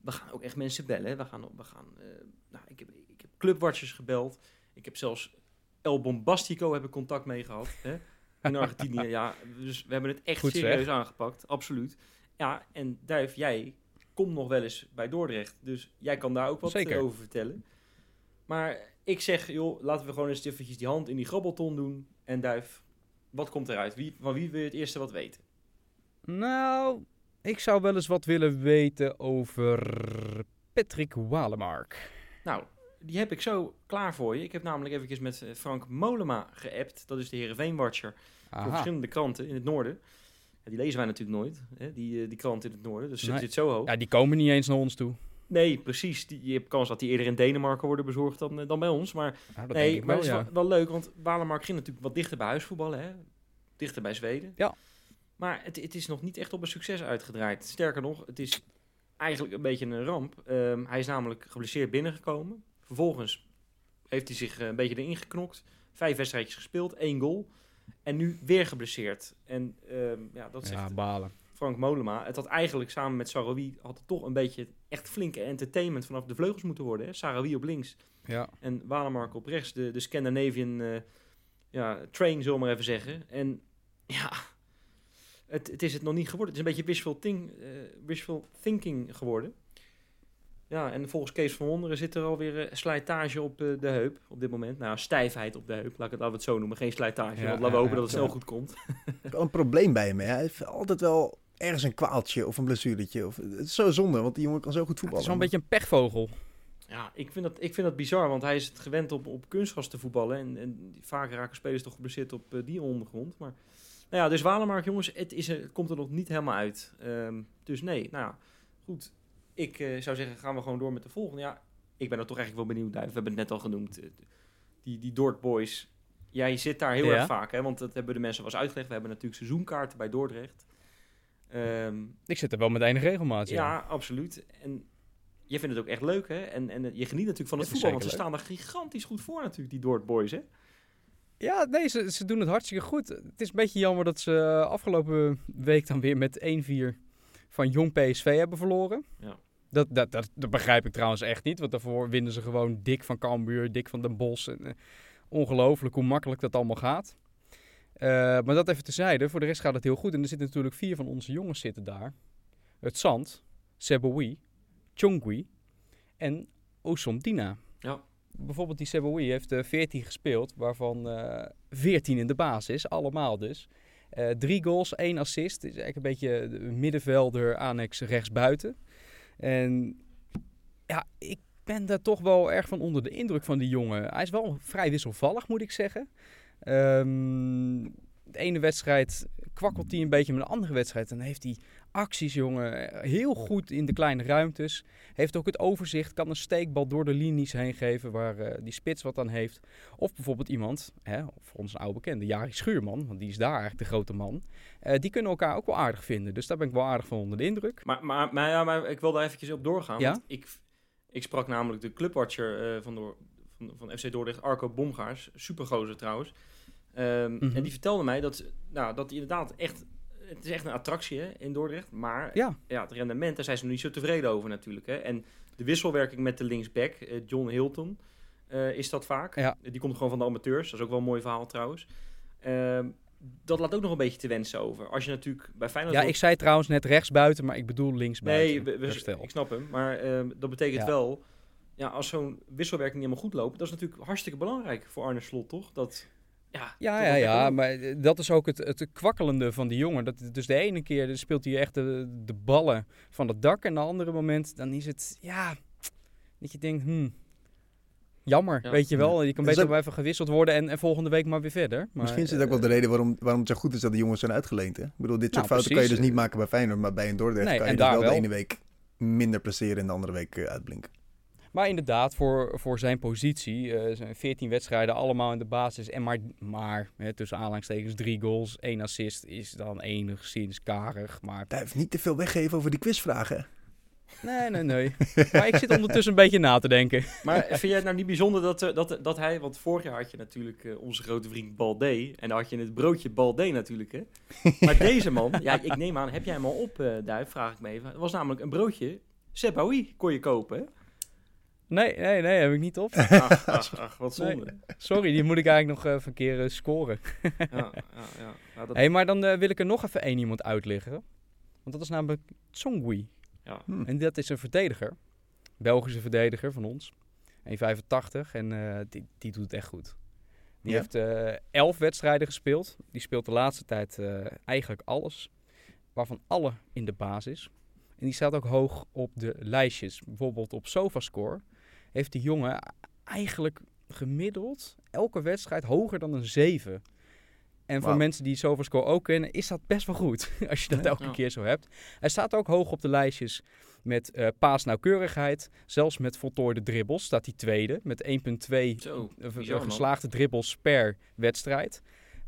we gaan ook echt mensen bellen. We gaan, we gaan eh, nou, ik, heb, ik heb clubwatchers gebeld. Ik heb zelfs El Bombastico heb ik contact mee gehad. Hè? In Argentinië, [laughs] ja. Dus we hebben het echt Goed zeg. serieus aangepakt. Absoluut. Ja, en Duif, jij komt nog wel eens bij Dordrecht. Dus jij kan daar ook wat Zeker. eh, over vertellen. Maar ik zeg, joh, laten we gewoon eens eventjes die hand in die grabbelton doen. En Duif, wat komt eruit? Wie, van wie wil je het eerste wat weten? Nou, ik zou wel eens wat willen weten over Patrick Walemark. Nou, die heb ik zo klaar voor je. Ik heb namelijk eventjes met eh, Frank Molema geappt. Dat is de Heerenveen-watcher voor Aha. verschillende kranten in het noorden. Ja, die lezen wij natuurlijk nooit, hè? Die, eh, die krant in het noorden. Dus Nee. zit zo hoog. Ja, die komen niet eens naar ons toe. Nee, precies. Je hebt kans dat die eerder in Denemarken worden bezorgd dan, eh, dan bij ons. Maar Nou, dat nee, maar wel, het is ja. wel, leuk, want Walemark ging natuurlijk wat dichter bij huisvoetballen. Hè? Dichter bij Zweden. Ja. Maar het, het is nog niet echt op een succes uitgedraaid. Sterker nog, het is eigenlijk een beetje een ramp. Ehm, hij is namelijk geblesseerd binnengekomen. Vervolgens heeft hij zich eh, een beetje erin geknokt. Vijf wedstrijdjes gespeeld, één goal. En nu weer geblesseerd. En ehm, ja, dat zegt Ja, balen. Frank Molema. Het had eigenlijk samen met Sarawi had het toch een beetje echt flinke entertainment vanaf de vleugels moeten worden. Hè? Sarawi op links Ja. en Walemark op rechts. De, de Scandinavian eh, ja, train, zullen we maar even zeggen. En ja, het, het is het nog niet geworden. Het is een beetje wishful, think, eh, wishful thinking geworden. Ja, en volgens Kees van Wonderen zit er alweer eh, slijtage op de heup op dit moment. Nou, stijfheid op de heup, laat ik het, laten we het zo noemen. Geen slijtage, Ja, want laten we ja, hopen ja, dat het ja. snel goed komt. wel een probleem bij hem. Hè? Hij heeft altijd wel ergens een kwaaltje of een blessuretje. Of, het is zo zonde, want die jongen kan zo goed Het voetballen. is wel een beetje een pechvogel. Ja, ik vind dat, ik vind dat bizar, want hij is het gewend op, op kunstgras te voetballen. En, en vaak raken spelers toch geblesseerd op eh, die ondergrond. Maar Nou ja, dus Walemark, jongens, het, is, er- het komt er nog niet helemaal uit. Ehm, dus nee, nou ja, goed. Ik eh, zou zeggen, gaan we gewoon door met de volgende. Ja, ik ben er toch eigenlijk wel benieuwd, Duif. We hebben het net al genoemd. eh, Die, die Dort Boys. Jij zit daar heel Ja. erg vaak, hè? Want dat hebben de mensen wel eens uitgelegd. We hebben natuurlijk seizoenkaarten bij Dordrecht. Ehm, Ik zit er wel met enige regelmaat in. ja, absoluut. En je vindt het ook echt leuk, hè? En, en je geniet natuurlijk van het, Het voetbal, want ze staan er gigantisch goed voor natuurlijk, die Dort Boys, hè? Ja, nee, ze, ze doen het hartstikke goed. Het is een beetje jammer dat ze afgelopen week dan weer met 1-4 van Jong PSV hebben verloren. Ja. Dat, dat, dat, dat begrijp ik trouwens echt niet, want daarvoor winnen ze gewoon dik van Cambuur, dik van Den Bosch. En, eh, ongelooflijk hoe makkelijk dat allemaal gaat. Eh, maar dat even tezijde, voor de rest gaat het heel goed. En er zitten natuurlijk vier van onze jongens zitten daar. Het Zand, Seboui, Chongui en Osondina. Ja. Bijvoorbeeld die Seboui heeft eh 14 gespeeld, waarvan eh 14 in de basis, allemaal dus. Drie goals, één assist. Is eigenlijk een beetje de middenvelder, annex rechtsbuiten. En ja, ik ben daar toch wel erg van onder de indruk van die jongen. Hij is wel vrij wisselvallig, moet ik zeggen. Ehm, de ene wedstrijd kwakkelt hij een beetje, maar de andere wedstrijd dan heeft hij acties, jongen. Heel goed in de kleine ruimtes. Heeft ook het overzicht, kan een steekbal door de linies heen geven waar eh, die spits wat aan heeft. Of bijvoorbeeld iemand, hè, voor ons een oude bekende, Jari Schuurman, want die is daar eigenlijk de grote man. Eh, die kunnen elkaar ook wel aardig vinden. Dus daar ben ik wel aardig van onder de indruk. Maar, maar, maar, ja, maar ik wil daar eventjes op doorgaan. Ja? Want ik, ik sprak namelijk de clubwatcher eh, van, Door, van, van FC Dordrecht, Arco Bomgaars. Supergozer trouwens. Ehm, Mhm. En die vertelde mij dat, nou, dat hij inderdaad echt... Het is echt een attractie hè, in Dordrecht. Maar Ja, ja, het rendement, daar zijn ze nog niet zo tevreden over natuurlijk. Hè. En de wisselwerking met de linksback, eh, John Hilton, eh, is dat vaak. Ja. Die komt gewoon van de amateurs. Dat is ook wel een mooi verhaal trouwens. Ehm, dat laat ook nog een beetje te wensen over. Als je natuurlijk bij Feyenoord... ja ik zei trouwens net rechtsbuiten, maar ik bedoel linksbuiten. Nee, we- ik snap hem. Maar ehm, dat betekent Ja. wel... Ja, als zo'n wisselwerking niet helemaal goed loopt... dat is natuurlijk hartstikke belangrijk voor Arne Slot, toch? Dat, ja, Ja, ja, ja, maar eh, dat is ook het, het kwakkelende van die jongen. Dat, dus de ene keer speelt hij echt de, de ballen van het dak. En de andere moment, dan is het, ja, dat je denkt, hmm, jammer, Ja. weet je wel. Je kan beter ook- wel even gewisseld worden en, en volgende week maar weer verder. Maar, Misschien is het ook wel de reden waarom, waarom het zo goed is dat de jongens zijn uitgeleend. Hè? Ik bedoel, dit soort Nou, fouten kan je dus niet maken bij Feyenoord, maar bij een Dordrecht Nee, kan je dus daar wel, de wel. ene week minder presteren en de andere week eh, uitblinken. Maar inderdaad, voor, voor zijn positie, eh, zijn 14 wedstrijden allemaal in de basis. En maar, maar hè, tussen aanhalingstekens drie goals, één assist is dan enigszins karig. Maar Daar heeft niet te veel weggeven over die quizvragen. nee, nee, nee. [laughs] maar ik zit ondertussen een beetje na te denken. Maar vind jij het nou niet bijzonder dat, eh, dat, dat hij... Want vorig jaar had je natuurlijk eh, onze grote vriend Balde. En dan had je het broodje Balde natuurlijk, hè? Maar deze man... [laughs] Ja, ik neem aan, heb jij hem al op, eh Duif? Vraag ik me even. Het was namelijk een broodje... Sebaoui kon je kopen, hè? Nee, nee, nee, heb ik niet op. [laughs] Ach, ach, ach, wat zonde. Sorry, die moet ik eigenlijk nog even een keer eh, scoren. Ja, ja, ja. [laughs] Nou, dat, Hé, maar dan eh, wil ik er nog even één iemand uitleggen. Want dat is namelijk Tsongui. ja. Hm. En dat is een verdediger. Belgische verdediger van ons. 1,85 en eh, die, die doet het echt goed. Die Ja? heeft eh, elf wedstrijden gespeeld. Die speelt de laatste tijd eh, eigenlijk alles. Waarvan alle in de basis. En die staat ook hoog op de lijstjes. Bijvoorbeeld op SofaScore heeft die jongen eigenlijk gemiddeld elke wedstrijd hoger dan een 7. En voor mensen die SofaScore ook kennen, is dat best wel goed. [laughs] Als je dat elke Ja. keer zo hebt. Hij staat ook hoog op de lijstjes met eh paasnauwkeurigheid. Zelfs met voltooide dribbles staat hij tweede. Met 1,2 Zo, eh, man. geslaagde dribbles per wedstrijd.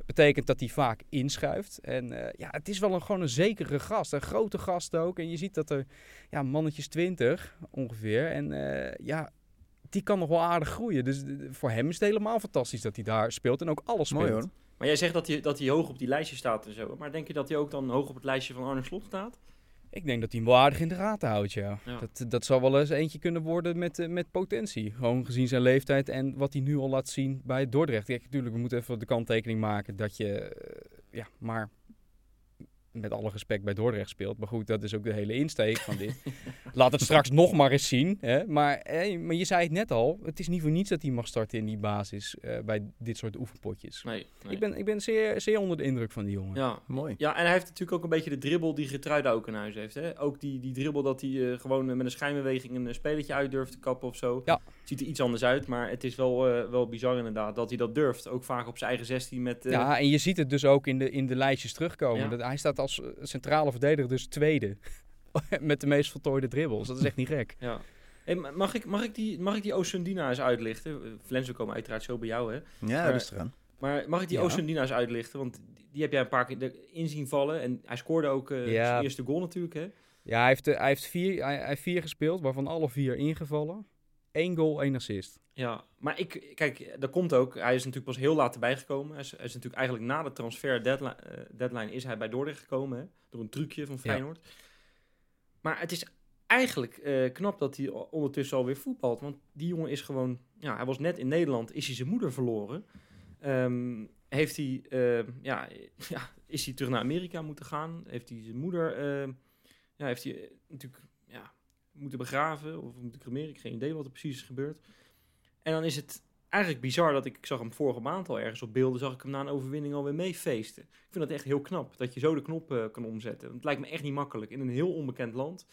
Betekent dat hij vaak inschuift. En eh, ja, het is wel een, gewoon een zekere gast. Een grote gast ook. En je ziet dat er ja, mannetjes 20 ongeveer. En eh, ja, die kan nog wel aardig groeien. Dus eh, voor hem is het helemaal fantastisch dat hij daar speelt. En ook alles speelt. Mooi hoor. Maar jij zegt dat hij, dat hij hoog op die lijstje staat en zo. Maar denk je dat hij ook dan hoog op het lijstje van Arne Slot staat? Ik denk dat hij hem wel aardig in de gaten houdt, ja. Ja. Dat, dat zal wel eens eentje kunnen worden met, eh, met potentie. Gewoon gezien zijn leeftijd en wat hij nu al laat zien bij Dordrecht. Kijk, natuurlijk, we moeten even de kanttekening maken dat je, eh, ja, maar met alle respect bij Dordrecht speelt. Maar goed, dat is ook de hele insteek van dit. [laughs] Laat het straks nog maar eens zien. Hè? Maar, eh, maar je zei het net al, het is niet voor niets dat hij mag starten in die basis eh, bij dit soort oefenpotjes. Nee. nee. Ik ben, ik ben zeer, zeer onder de indruk van die jongen. Ja. Mooi. ja, en hij heeft natuurlijk ook een beetje de dribbel die Getruida ook in huis heeft. Hè? Ook die, die dribbel dat hij eh, gewoon met een schijnbeweging een eh, spelletje uit durft te kappen of zo. Ja. Ziet er iets anders uit, maar het is wel, eh, wel bizar inderdaad dat hij dat durft. Ook vaak op zijn eigen 16 met... eh, Ja, en je ziet het dus ook in de, in de lijstjes terugkomen. Ja. Dat, hij staat als eh, centrale verdediger dus tweede. [laughs] Met de meest voltooide dribbles. Dat is echt niet gek. ja. Hey, mag, ik, mag, ik die, mag ik die Osundina eens uitlichten? Flens, we komen uiteraard zo bij jou, hè? Ja, Maar- rustig aan. Maar mag ik die Ja. Osundina eens uitlichten? Want die, heb jij een paar keer in zien vallen. En hij scoorde ook eh, Ja. zijn eerste goal natuurlijk, hè? Ja, hij heeft, hij heeft, vier, hij, hij heeft vier gespeeld, waarvan alle vier ingevallen. Eén goal, één assist. Ja, maar ik, kijk, dat komt ook. Hij is natuurlijk pas heel laat erbij gekomen. Hij is, hij is natuurlijk eigenlijk na de transfer deadline, eh, deadline is hij bij Dordrecht gekomen. Hè? Door een trucje van Feyenoord. Maar het is eigenlijk eh, knap dat hij ondertussen alweer voetbalt. Want die jongen is gewoon... Ja, hij was net in Nederland, is hij zijn moeder verloren. Ehm, heeft hij... eh, ja, [laughs] ja, is hij terug naar Amerika moeten gaan? Heeft hij zijn moeder... eh, ja, heeft hij eh, natuurlijk... Moeten begraven of moeten cremeren. Ik heb geen idee wat er precies is gebeurd. En dan is het eigenlijk bizar dat ik, ik zag hem vorige maand al ergens op beelden, zag ik hem na een overwinning alweer meefeesten. Ik vind dat echt heel knap, dat je zo de knop eh, kan omzetten. Want het lijkt me echt niet makkelijk. In een heel onbekend land,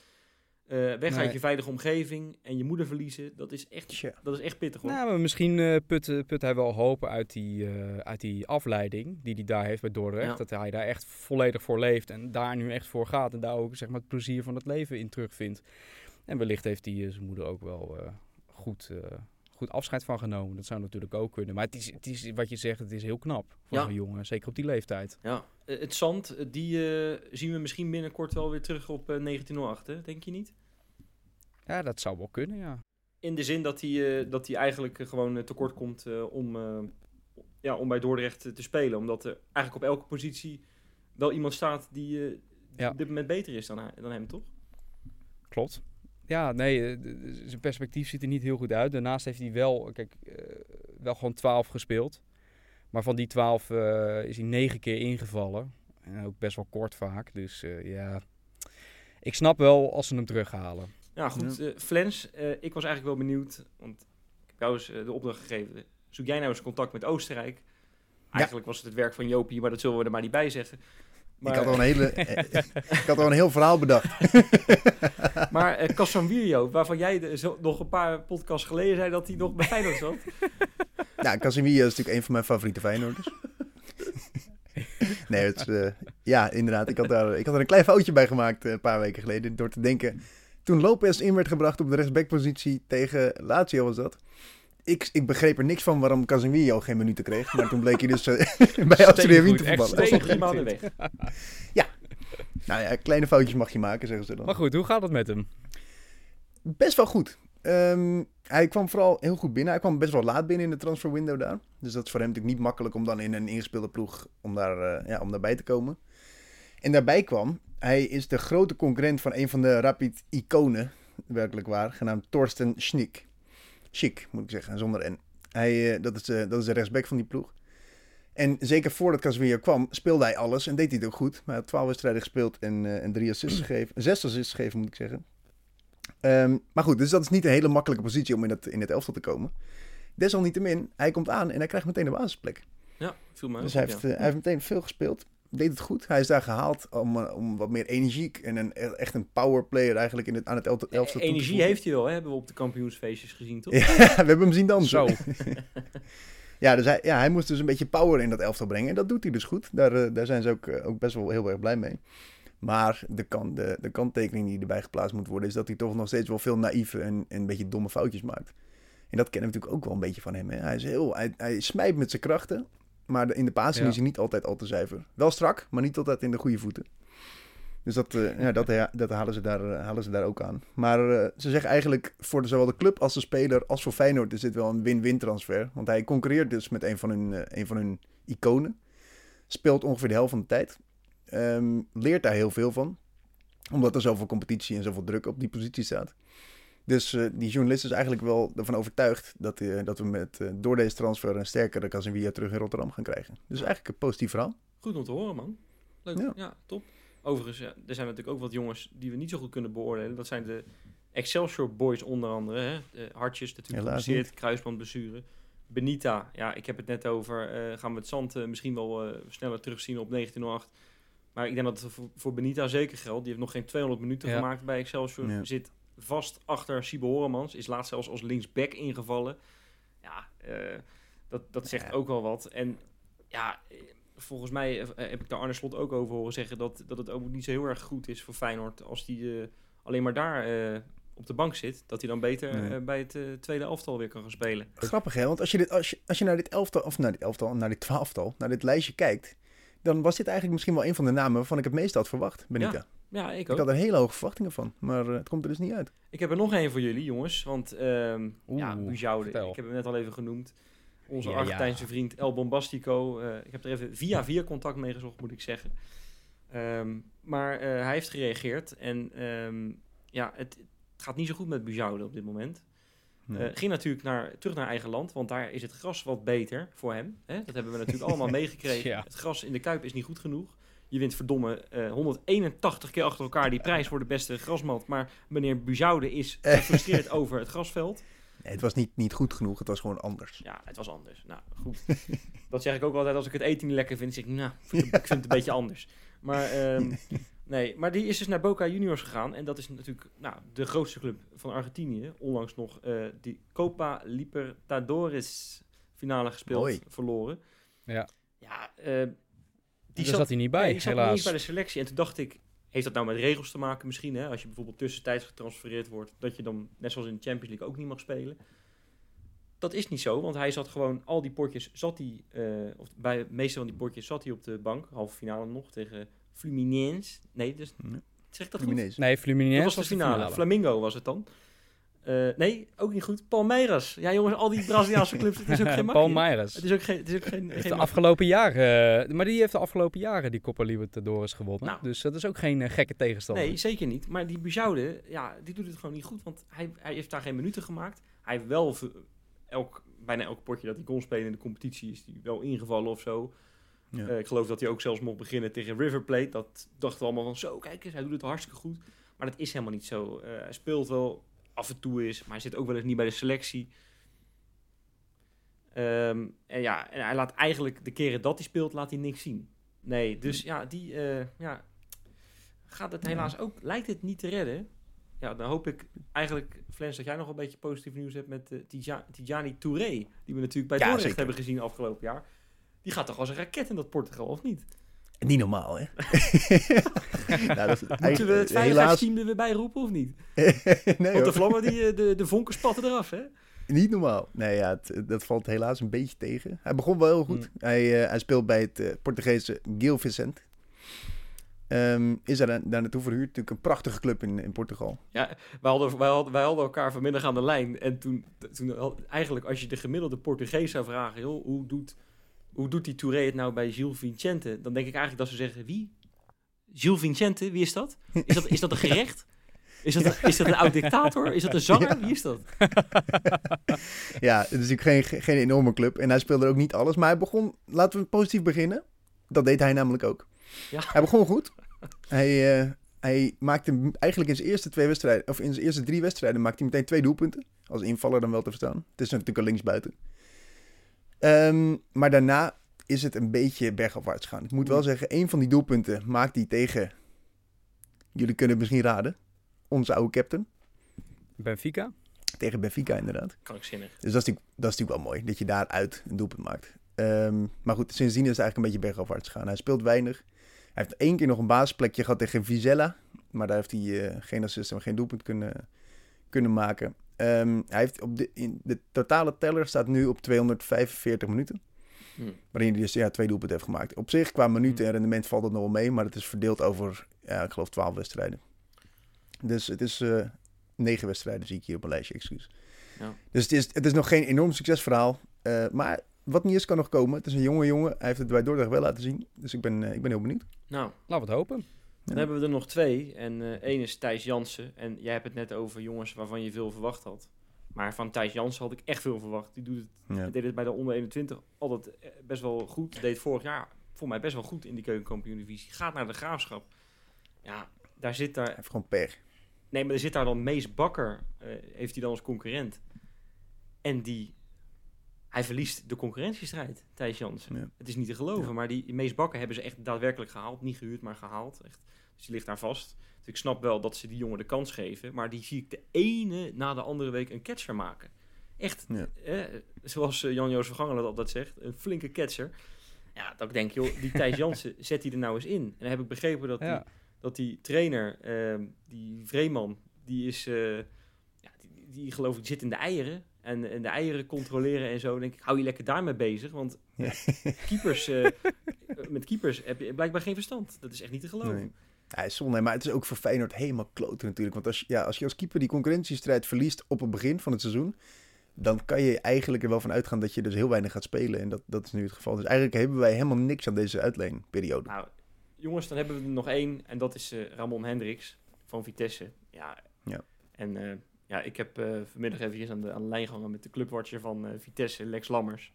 eh, weg uit je veilige omgeving en je moeder verliezen, dat is echt, dat is echt pittig hoor. Nou, maar misschien eh, put, put hij wel hopen uit die, uit die afleiding die hij daar heeft bij Dordrecht. Ja. Dat hij daar echt volledig voor leeft en daar nu echt voor gaat. En daar ook zeg maar, het plezier van het leven in terugvindt. En wellicht heeft hij eh, zijn moeder ook wel eh, goed, eh, goed afscheid van genomen. Dat zou natuurlijk ook kunnen. Maar het is, het is wat je zegt, het is heel knap voor Ja. een jongen. Zeker op die leeftijd. Ja, het zand, die zien we misschien binnenkort wel weer terug op eh, 1908, hè? denk je niet? Ja, dat zou wel kunnen, ja. In de zin dat hij, dat hij eigenlijk gewoon tekort komt om, ja, om bij Dordrecht te spelen. Omdat er eigenlijk op elke positie wel iemand staat die, die Ja. op dit moment beter is dan, dan hem, toch? Klopt. Ja, nee, eh, zijn perspectief ziet er niet heel goed uit. Daarnaast heeft hij wel, kijk, eh, wel gewoon 12 gespeeld. Maar van die 12 eh, is hij 9 keer ingevallen. En ook best wel kort vaak. Dus eh, ja, ik snap wel als ze hem terughalen. Ja, goed. Flens, eh, ik was eigenlijk wel benieuwd, want ik heb jou eens de opdracht gegeven. Zoek jij nou eens contact met Oostenrijk? Eigenlijk was het het werk van Jopie, maar dat zullen we er maar niet bij zeggen. Maar, Ik had al een hele, [laughs] ik had al een heel verhaal bedacht. [laughs] maar eh Casemiro, waarvan jij de- zo, nog een paar podcasts geleden zei dat hij nog bij Feyenoord zat. [laughs] Ja, Casemiro is natuurlijk een van mijn favoriete Feyenoorders. nee, het eh, ja, inderdaad. Ik had, daar, ik had er een klein foutje bij gemaakt eh, een paar weken geleden. Door te denken, toen Lopez in werd gebracht op de rechtsbackpositie tegen Lazio was dat. Ik, ik begreep er niks van waarom Casemiro geen minuten kreeg. Maar toen bleek hij dus eh, [laughs] bij Austria Wien te voetballen. Weg. [laughs] Nou ja, kleine foutjes mag je maken, zeggen ze dan. Maar goed, hoe gaat het met hem? Best wel goed. Ehm, hij kwam vooral heel goed binnen. Hij kwam best wel laat binnen in de transfer window daar. Dus dat is voor hem natuurlijk niet makkelijk om dan in een ingespeelde ploeg om, daar, eh, ja, om daarbij te komen. En daarbij kwam, hij is de grote concurrent van een van de Rapid iconen, werkelijk waar, genaamd Torsten Schnick. Schick, moet ik zeggen, zonder N. Hij, eh, dat, is, eh, dat is de rechtsback van die ploeg. En zeker voordat Casemiro kwam, speelde hij alles en deed hij het ook goed. Maar hij had 12 wedstrijden gespeeld en, eh, en drie assists [clears throat] gegeven. Zes assists gegeven, moet ik zeggen. Ehm, maar goed, dus dat is niet een hele makkelijke positie om in het, in het elftal te komen. Desalniettemin, hij komt aan en hij krijgt meteen de basisplek. Ja, viel me Dus hij heeft, ja. hij heeft meteen veel gespeeld. Deed het goed. Hij is daar gehaald om, eh, om wat meer energiek en een, e- echt een powerplayer eigenlijk in het, aan het elftal te Energie heeft hij wel, hè? hebben we op de kampioensfeestjes gezien, toch? [laughs] Ja, we hebben hem zien dansen. Zo. [laughs] Ja, dus hij, ja, hij moest dus een beetje power in dat elftal brengen. En dat doet hij dus goed. Daar, eh, daar zijn ze ook, eh, ook best wel heel erg blij mee. Maar de, kan, de, de kanttekening die erbij geplaatst moet worden... is dat hij toch nog steeds wel veel naïeve en, en een beetje domme foutjes maakt. En dat kennen we natuurlijk ook wel een beetje van hem. Hè? Hij, is heel, hij, hij smijt met zijn krachten. Maar in de passing Ja. is hij niet altijd al te zuiver. Wel strak, maar niet altijd in de goede voeten. Dus dat, eh, ja, dat, ja, dat halen, ze daar, eh, halen ze daar ook aan. Maar eh, ze zeggen eigenlijk voor de, zowel de club als de speler als voor Feyenoord is dit wel een win-win transfer. Want hij concurreert dus met een van hun, eh, een van hun iconen. Speelt ongeveer de helft van de tijd. Ehm, leert daar heel veel van. Omdat er zoveel competitie en zoveel druk op die positie staat. Dus eh, die journalist is eigenlijk wel ervan overtuigd dat, eh, dat we met, eh, door deze transfer een sterkere Casemiro terug in Rotterdam gaan krijgen. Dus eigenlijk een positief verhaal. Goed om te horen, man. Leuk. Ja. Ja, top. Overigens, ja, er zijn natuurlijk ook wat jongens die we niet zo goed kunnen beoordelen. Dat zijn de Excelsior Boys onder andere. Hè? De hartjes natuurlijk geblesseerd, kruisbandblessure. Benita, ja, ik heb het net over. eh, gaan we het zand misschien wel eh, sneller terugzien op 1908. Maar ik denk dat het voor, voor Benita zeker geldt. Die heeft nog geen 200 minuten Ja. gemaakt bij Excelsior. Ja. Zit vast achter Siebe Horemans. Is laatst zelfs als linksback ingevallen. Ja, eh, dat, dat zegt Ja. ook wel wat. En ja, eh, volgens mij eh, heb ik daar Arne Slot ook over horen zeggen... dat, dat het ook niet zo heel erg goed is voor Feyenoord... als die eh, alleen maar daar eh, op de bank zit. Dat hij dan beter Nee. eh, bij het eh, tweede elftal weer kan gaan spelen. Grappig hè, want als je, dit, als, je, als je naar dit elftal, of naar dit elftal, naar dit twaalftal, naar dit lijstje kijkt, dan was dit eigenlijk misschien wel een van de namen waarvan ik het meest had verwacht, Benita. Ja, ik Ik ook. had er hele hoge verwachtingen van, maar eh, het komt er dus niet uit. Ik heb er nog één voor jullie, jongens. Want ehm ja, Bujoude, ik heb hem net al even genoemd. Onze Ja, Argentijnse ja. vriend El Bombastico. eh, ik heb er even via via contact mee gezocht, moet ik zeggen. Ehm, maar eh, hij heeft gereageerd. En ehm, ja, het, het gaat niet zo goed met Bujoude op dit moment. Nee. Eh, ging natuurlijk naar, terug naar eigen land, want daar is het gras wat beter voor hem. Hè? Dat hebben we natuurlijk allemaal [laughs] meegekregen. Ja. Het gras in de Kuip is niet goed genoeg. Je wint verdomme eh, 181 keer achter elkaar die prijs voor de beste grasmat. Maar meneer Bujoude is [laughs] gefrustreerd over het grasveld. Nee, het was niet, niet goed genoeg, het was gewoon anders. Ja, het was anders. Nou, goed. [laughs] Dat zeg ik ook altijd als ik het eten niet lekker vind. Zeg ik, nou, ik vind het, een beetje anders. Maar, ehm, [laughs] nee, maar die is dus naar Boca Juniors gegaan. En dat is natuurlijk nou, de grootste club van Argentinië. Onlangs nog eh die Copa Libertadores finale gespeeld, Mooi. verloren. Ja. Ja, eh, Die zat, hij niet bij, nee, die zat niet helaas. bij de selectie. En toen dacht ik, heeft dat nou met regels te maken misschien? Hè? Als je bijvoorbeeld tussentijds getransfereerd wordt, dat je dan net zoals in de Champions League ook niet mag spelen. Dat is niet zo, want hij zat gewoon al die potjes, zat hij, eh, of bij de meeste van die potjes zat hij op de bank, halve finale nog tegen Fluminense. Nee, dus Nee. zeg ik dat goed? Fluminense. Nee, Fluminense Dat was de finale. Flamingo was het dan. Eh, nee, ook niet goed. Palmeiras. Ja, jongens, al die Braziliaanse clubs, het is ook [laughs] geen. Palmeiras. Het is ook geen, het is ook geen, de afgelopen jaren, eh, maar die heeft de afgelopen jaren die Copa Libertadores gewonnen. Nou. dus dat is ook geen eh, gekke tegenstander. Nee, zeker niet. Maar die Bujoude, ja, die doet het gewoon niet goed. Want hij, hij heeft daar geen minuten gemaakt. Hij heeft wel elk, bijna elk potje dat hij kon spelen in de competitie is hij wel ingevallen of zo. Ja. Ik geloof dat hij ook zelfs mocht beginnen tegen River Plate. Dat dachten we allemaal van zo, kijk eens, hij doet het hartstikke goed. Maar dat is helemaal niet zo. Hij speelt wel af en toe is, maar hij zit ook wel eens niet bij de selectie. Ehm, en ja, en hij laat eigenlijk de keren dat hij speelt, laat hij niks zien. Nee, dus ja, die eh, ja, gaat het helaas ook, lijkt het niet te redden. Ja, dan hoop ik eigenlijk, Flens, dat jij nog een beetje positief nieuws hebt met eh, Tija- Tijani Touré. Die we natuurlijk bij Ja, Dordrecht hebben gezien afgelopen jaar. Die gaat toch als een raket in dat Portugal, of niet? Niet normaal, hè? [laughs] nou, dat Moeten we het veiligheidsteam er weer bij roepen, of niet? [laughs] nee, Want de vlammen, die, [laughs] eh, de, de vonken spatten eraf, hè? Niet normaal. Nee, ja, het- dat valt helaas een beetje tegen. Hij begon wel heel goed. Mm. Hij, eh, hij speelt bij het eh, Portugese Gil Vicente. Ehm, is er daar, daar naartoe verhuurd. Natuurlijk een prachtige club in, in Portugal. Ja, wij hadden, wij, hadden, wij hadden elkaar vanmiddag aan de lijn. En toen, toen eigenlijk, als je de gemiddelde Portugees zou vragen... Joh, hoe, doet, hoe doet die Touré het nou bij Gilles Vicente? Dan denk ik eigenlijk dat ze zeggen... Wie? Gilles Vicente? Wie is dat? Is dat, is dat een [laughs] gerecht? Is dat, een- is dat een oud-dictator? Is dat een zanger? Wie is dat? [laughs] Ja, het is natuurlijk geen, geen enorme club. En hij speelde ook niet alles. Maar hij begon, laten we positief beginnen. Dat deed hij namelijk ook. Ja. Hij begon goed. Hij, eh, hij maakte eigenlijk in zijn eerste twee wedstrijden, of in zijn eerste drie wedstrijden, maakte hij meteen twee doelpunten. Als invaller dan wel te verstaan. Het is natuurlijk een linksbuiten. Ehm, maar daarna is het een beetje bergafwaarts gaan. Ik moet wel zeggen, één van die doelpunten maakt hij tegen, jullie kunnen het misschien raden, onze oude captain. Benfica? Tegen Benfica inderdaad. Krankzinnig. Dus dat is, natuurlijk, dat is natuurlijk wel mooi, dat je daaruit een doelpunt maakt. Ehm, maar goed, sindsdien is het eigenlijk een beetje bergafwaarts gegaan. Hij speelt weinig. Hij heeft één keer nog een basisplekje gehad tegen Vizela. Maar daar heeft hij eh, geen assist en geen doelpunt kunnen, kunnen maken. Ehm, hij heeft op de, in de totale teller staat nu op 245 minuten. Hm. Waarin hij dus ja, twee doelpunten heeft gemaakt. Op zich, qua minuten en rendement valt het nog wel mee. Maar het is verdeeld over, ja, ik geloof, 12 wedstrijden. Dus het is eh negen wedstrijden, zie ik hier op mijn lijstje, excuus. Ja. Dus het is, het is nog geen enorm succesverhaal. eh, maar wat niet is, kan nog komen. Het is een jonge jongen. Hij heeft het bij Dordrecht wel laten zien. Dus ik ben, eh, ik ben heel benieuwd. Nou, Laten we het hopen. Dan hebben we er nog twee. En eh één is Thijs Jansen. En jij hebt het net over jongens waarvan je veel verwacht had. Maar van Thijs Jansen had ik echt veel verwacht. Die doet het Ja. Deed het bij de onder 21 altijd eh, best wel goed. Deed vorig jaar voor mij best wel goed in die keukenkampioen-divisie. Gaat naar de graafschap. Ja, daar zit daar. Heeft gewoon per. Nee, maar er zit daar dan Mees Bakker. eh, heeft hij dan als concurrent. En die hij verliest de concurrentiestrijd, Thijs Jansen. Ja. Het is niet te geloven, Ja. maar die Mees Bakker hebben ze echt daadwerkelijk gehaald. Niet gehuurd, maar gehaald. Echt. Dus die ligt daar vast. Dus ik snap wel dat ze die jongen de kans geven. Maar die zie ik de ene na de andere week een catcher maken. Echt, Ja. eh, zoals eh, Jan-Joos Verganger dat altijd zegt, een flinke catcher. Ja, dat ik denk, joh, die Thijs [laughs] Jansen, zet die er nou eens in. En dan heb ik begrepen dat, die, dat die trainer, ehm, die Vreeman, die is, eh, die, die geloof ik zit in de eieren. En, en de eieren controleren en zo. Dan denk ik, hou je lekker daarmee bezig. Want Ja. [laughs] keepers, eh, met keepers heb je blijkbaar geen verstand. Dat is echt niet te geloven. Nee. Ja, is zonde, maar het is ook voor Feyenoord helemaal kloten natuurlijk. Want als, je- ja, als je als keeper die concurrentiestrijd verliest op het begin van het seizoen... dan kan je eigenlijk er wel van uitgaan dat je dus heel weinig gaat spelen. En dat, dat is nu het geval. Dus eigenlijk hebben wij helemaal niks aan deze uitleenperiode. Nou, jongens, dan hebben we er nog één. En dat is eh, Ramon Hendricks van Vitesse. Ja. Ja. En eh, ja, ik heb eh, vanmiddag even aan de, aan de lijn gehangen met de clubwatcher van eh, Vitesse, Lex Lammers.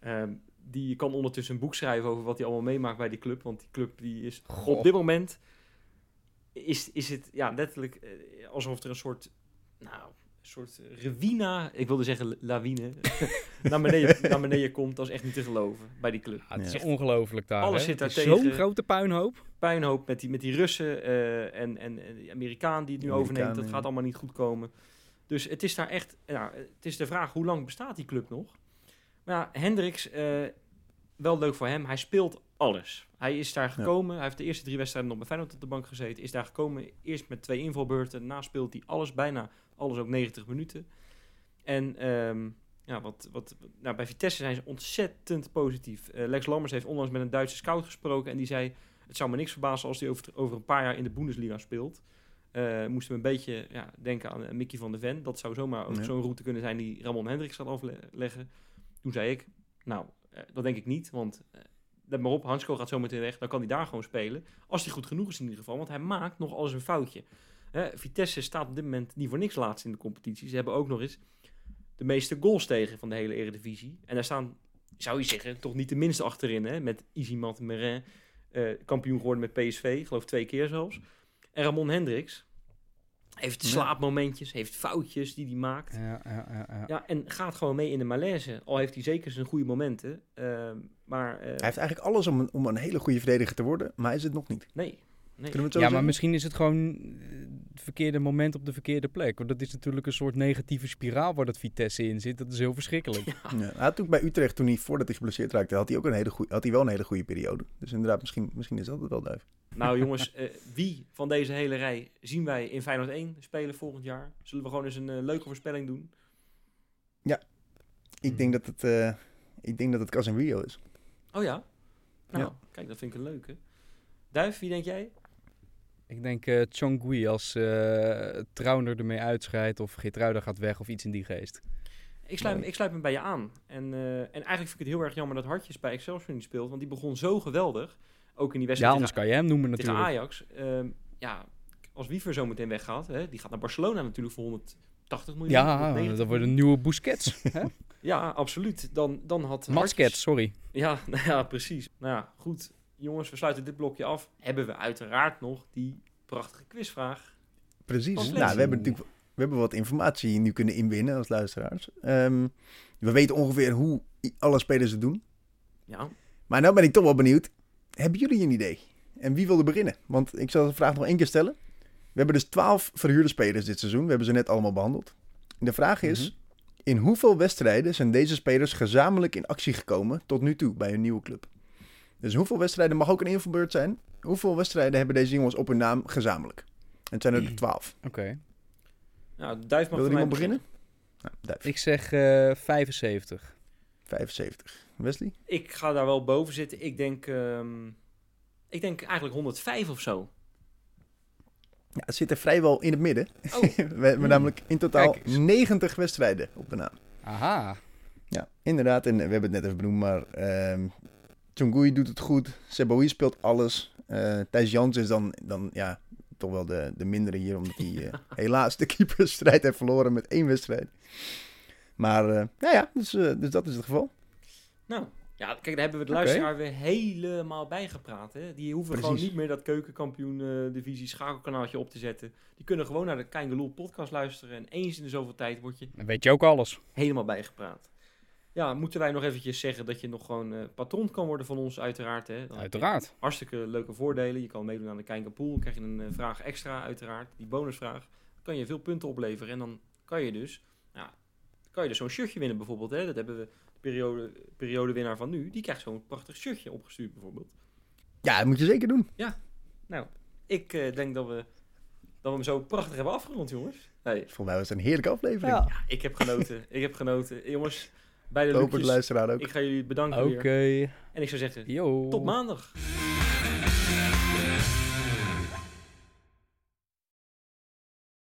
Ehm, die kan ondertussen een boek schrijven over wat hij allemaal meemaakt bij die club. Want die club die is Goh. op dit moment... Is, is het ja, letterlijk eh, alsof er een soort... Nou, soort ruïna... Ik wilde zeggen lawine. [laughs] naar, beneden, naar beneden komt. Dat is echt niet te geloven bij die club. Ja, het is Ja. ongelooflijk daar. Alles hè? zit daar tegen. Zo'n grote puinhoop. puinhoop met die, met die Russen eh, en, en, en die Amerikaan die het nu overneemt. Dat ja. gaat allemaal niet goed komen. Dus het is daar echt, ja, het is de vraag hoe lang bestaat die club nog? Maar ja, Hendricks, eh, wel leuk voor hem, hij speelt alles. Hij is daar gekomen, hij heeft de eerste drie wedstrijden nog bij Feyenoord op de bank gezeten. Is daar gekomen, eerst met twee invalbeurten, daarna speelt hij alles, bijna alles ook 90 minuten. En ehm, ja, wat, wat, nou, bij Vitesse zijn ze ontzettend positief. Eh, Lex Lammers heeft onlangs met een Duitse scout gesproken en die zei... Het zou me niks verbazen als hij over, over een paar jaar in de Bundesliga speelt. Eh moesten we een beetje ja, denken aan eh, Mickey van der Ven. Dat zou zomaar ook zo'n route kunnen zijn die Ramon Hendricks gaat afleggen. Toen zei ik, nou, dat denk ik niet. Want let maar op, Hansko gaat zo meteen weg. Dan kan hij daar gewoon spelen. Als hij goed genoeg is in ieder geval. Want hij maakt nog alles een foutje. Vitesse staat op dit moment niet voor niks laatst in de competitie. Ze hebben ook nog eens de meeste goals tegen van de hele Eredivisie. En daar staan, zou je zeggen, toch niet de minste achterin. Hè? Met Izimat Merin, eh, kampioen geworden met PSV. Geloof twee keer zelfs. En Ramon Hendricks heeft slaapmomentjes, heeft foutjes die hij maakt. Ja, ja, ja, ja. Ja, en gaat gewoon mee in de malaise. Al heeft hij zeker zijn goede momenten. Ehm, maar eh, Hij heeft eigenlijk alles om een, om een hele goede verdediger te worden, maar hij is het nog niet. nee. Nee. Kunnen we het zo Ja, maar misschien is het gewoon eh, het verkeerde moment op de verkeerde plek. Want dat is natuurlijk een soort negatieve spiraal waar dat Vitesse in zit. Dat is heel verschrikkelijk. Ja, hij had ook bij Utrecht, toen hij voordat hij geblesseerd raakte, had hij ook een hele goede, had hij wel een hele goede periode. Dus inderdaad, misschien, misschien is dat het wel duif. Nou [laughs] jongens, eh, wie van deze hele rij zien wij in Feyenoord 1 spelen volgend jaar? Zullen we gewoon eens een eh, leuke voorspelling doen? Ik denk dat het, eh, ik denk dat het Casemiro is. Oh ja? Nou, Ja. kijk, dat vind ik een leuke. Duif, wie denk jij? Ik denk eh Chongui als Trauner ermee uitscheidt of Geertruida gaat weg of iets in die geest. Ik sluit, ik sluit me bij je aan. En, eh, en eigenlijk vind ik het heel erg jammer dat Hartjes bij Excelsior niet speelt. Want die begon zo geweldig. Ook in die Ja, wedstrijd anders tegen, kan je hem noemen tegen natuurlijk. Ajax. Ehm, ja, als Wiever zo meteen weggaat. Hè, die gaat naar Barcelona natuurlijk voor 180 miljoen. Ja, 190 dat wordt een nieuwe Busquets. [laughs] hè? Ja, absoluut. Dan, dan had Maskets, sorry. Ja, [laughs] nou ja, precies. Nou ja, goed. Jongens, we sluiten dit blokje af. Hebben we uiteraard nog die prachtige quizvraag. Precies. Nou, we hebben natuurlijk we hebben wat informatie nu kunnen inwinnen als luisteraars. Ehm, we weten ongeveer hoe alle spelers het doen. Ja, Maar nou ben ik toch wel benieuwd. Hebben jullie een idee? En wie wil er beginnen? Want ik zal de vraag nog één keer stellen. We hebben dus 12 verhuurde spelers dit seizoen. We hebben ze net allemaal behandeld. De vraag is: in hoeveel wedstrijden zijn deze spelers gezamenlijk in actie gekomen tot nu toe bij hun nieuwe club? Dus hoeveel wedstrijden mag ook een invalbeurt zijn? Hoeveel wedstrijden hebben deze jongens op hun naam gezamenlijk? En het zijn er 12. Oké. nou, Duif mag Wil er iemand beginnen? Nou, Duif. Ik zeg eh 75. 75. Wesley? Ik ga daar wel boven zitten. Ik denk, ehm, ik denk eigenlijk 105 of zo. Ja, het zit er vrijwel in het midden. Oh, [laughs] We hebben namelijk in totaal Kijk eens. 90 wedstrijden op de naam. Aha. Ja, inderdaad. En we hebben het net even benoemd, maar ehm Tjongui doet het goed. Seboui speelt alles. Eh Thijs Jans is dan, dan ja, toch wel de, de mindere hier, omdat hij eh, [laughs] helaas de keeperstrijd heeft verloren met één wedstrijd. Maar uh, nou ja, dus, uh, dus dat is het geval. nou. Ja, kijk, daar hebben we de luisteraar weer helemaal bijgepraat. Hè? Die hoeven gewoon niet meer dat keukenkampioen-divisie schakelkanaaltje op te zetten. Die kunnen gewoon naar de Keingeloel podcast luisteren. En eens in de zoveel tijd word je Dan weet je ook alles. helemaal bijgepraat. Ja, moeten wij nog eventjes zeggen dat je nog gewoon eh, patron kan worden van ons, uiteraard. Hè? Dan Uiteraard. Hartstikke leuke voordelen. Je kan meedoen aan de Kijken Pool. Dan krijg je een eh, vraag extra, uiteraard. Die bonusvraag. Dan kan je veel punten opleveren. En dan kan je dus, ja, kan je dus zo'n shirtje winnen bijvoorbeeld. Hè? Dat hebben we, de periode, periodewinnaar van nu. Die krijgt zo'n prachtig shirtje opgestuurd bijvoorbeeld. Ja, dat moet je zeker doen. Nou, ik eh, denk dat we, dat we hem zo prachtig hebben afgerond, jongens. Hey, Volgens mij was het een heerlijke aflevering. Ja. ik heb genoten. ik heb genoten. Jongens, bij de Hoop het Lucjes, luisteraar ook. ik ga jullie bedanken Oké. weer. En ik zou zeggen, Yo. tot maandag.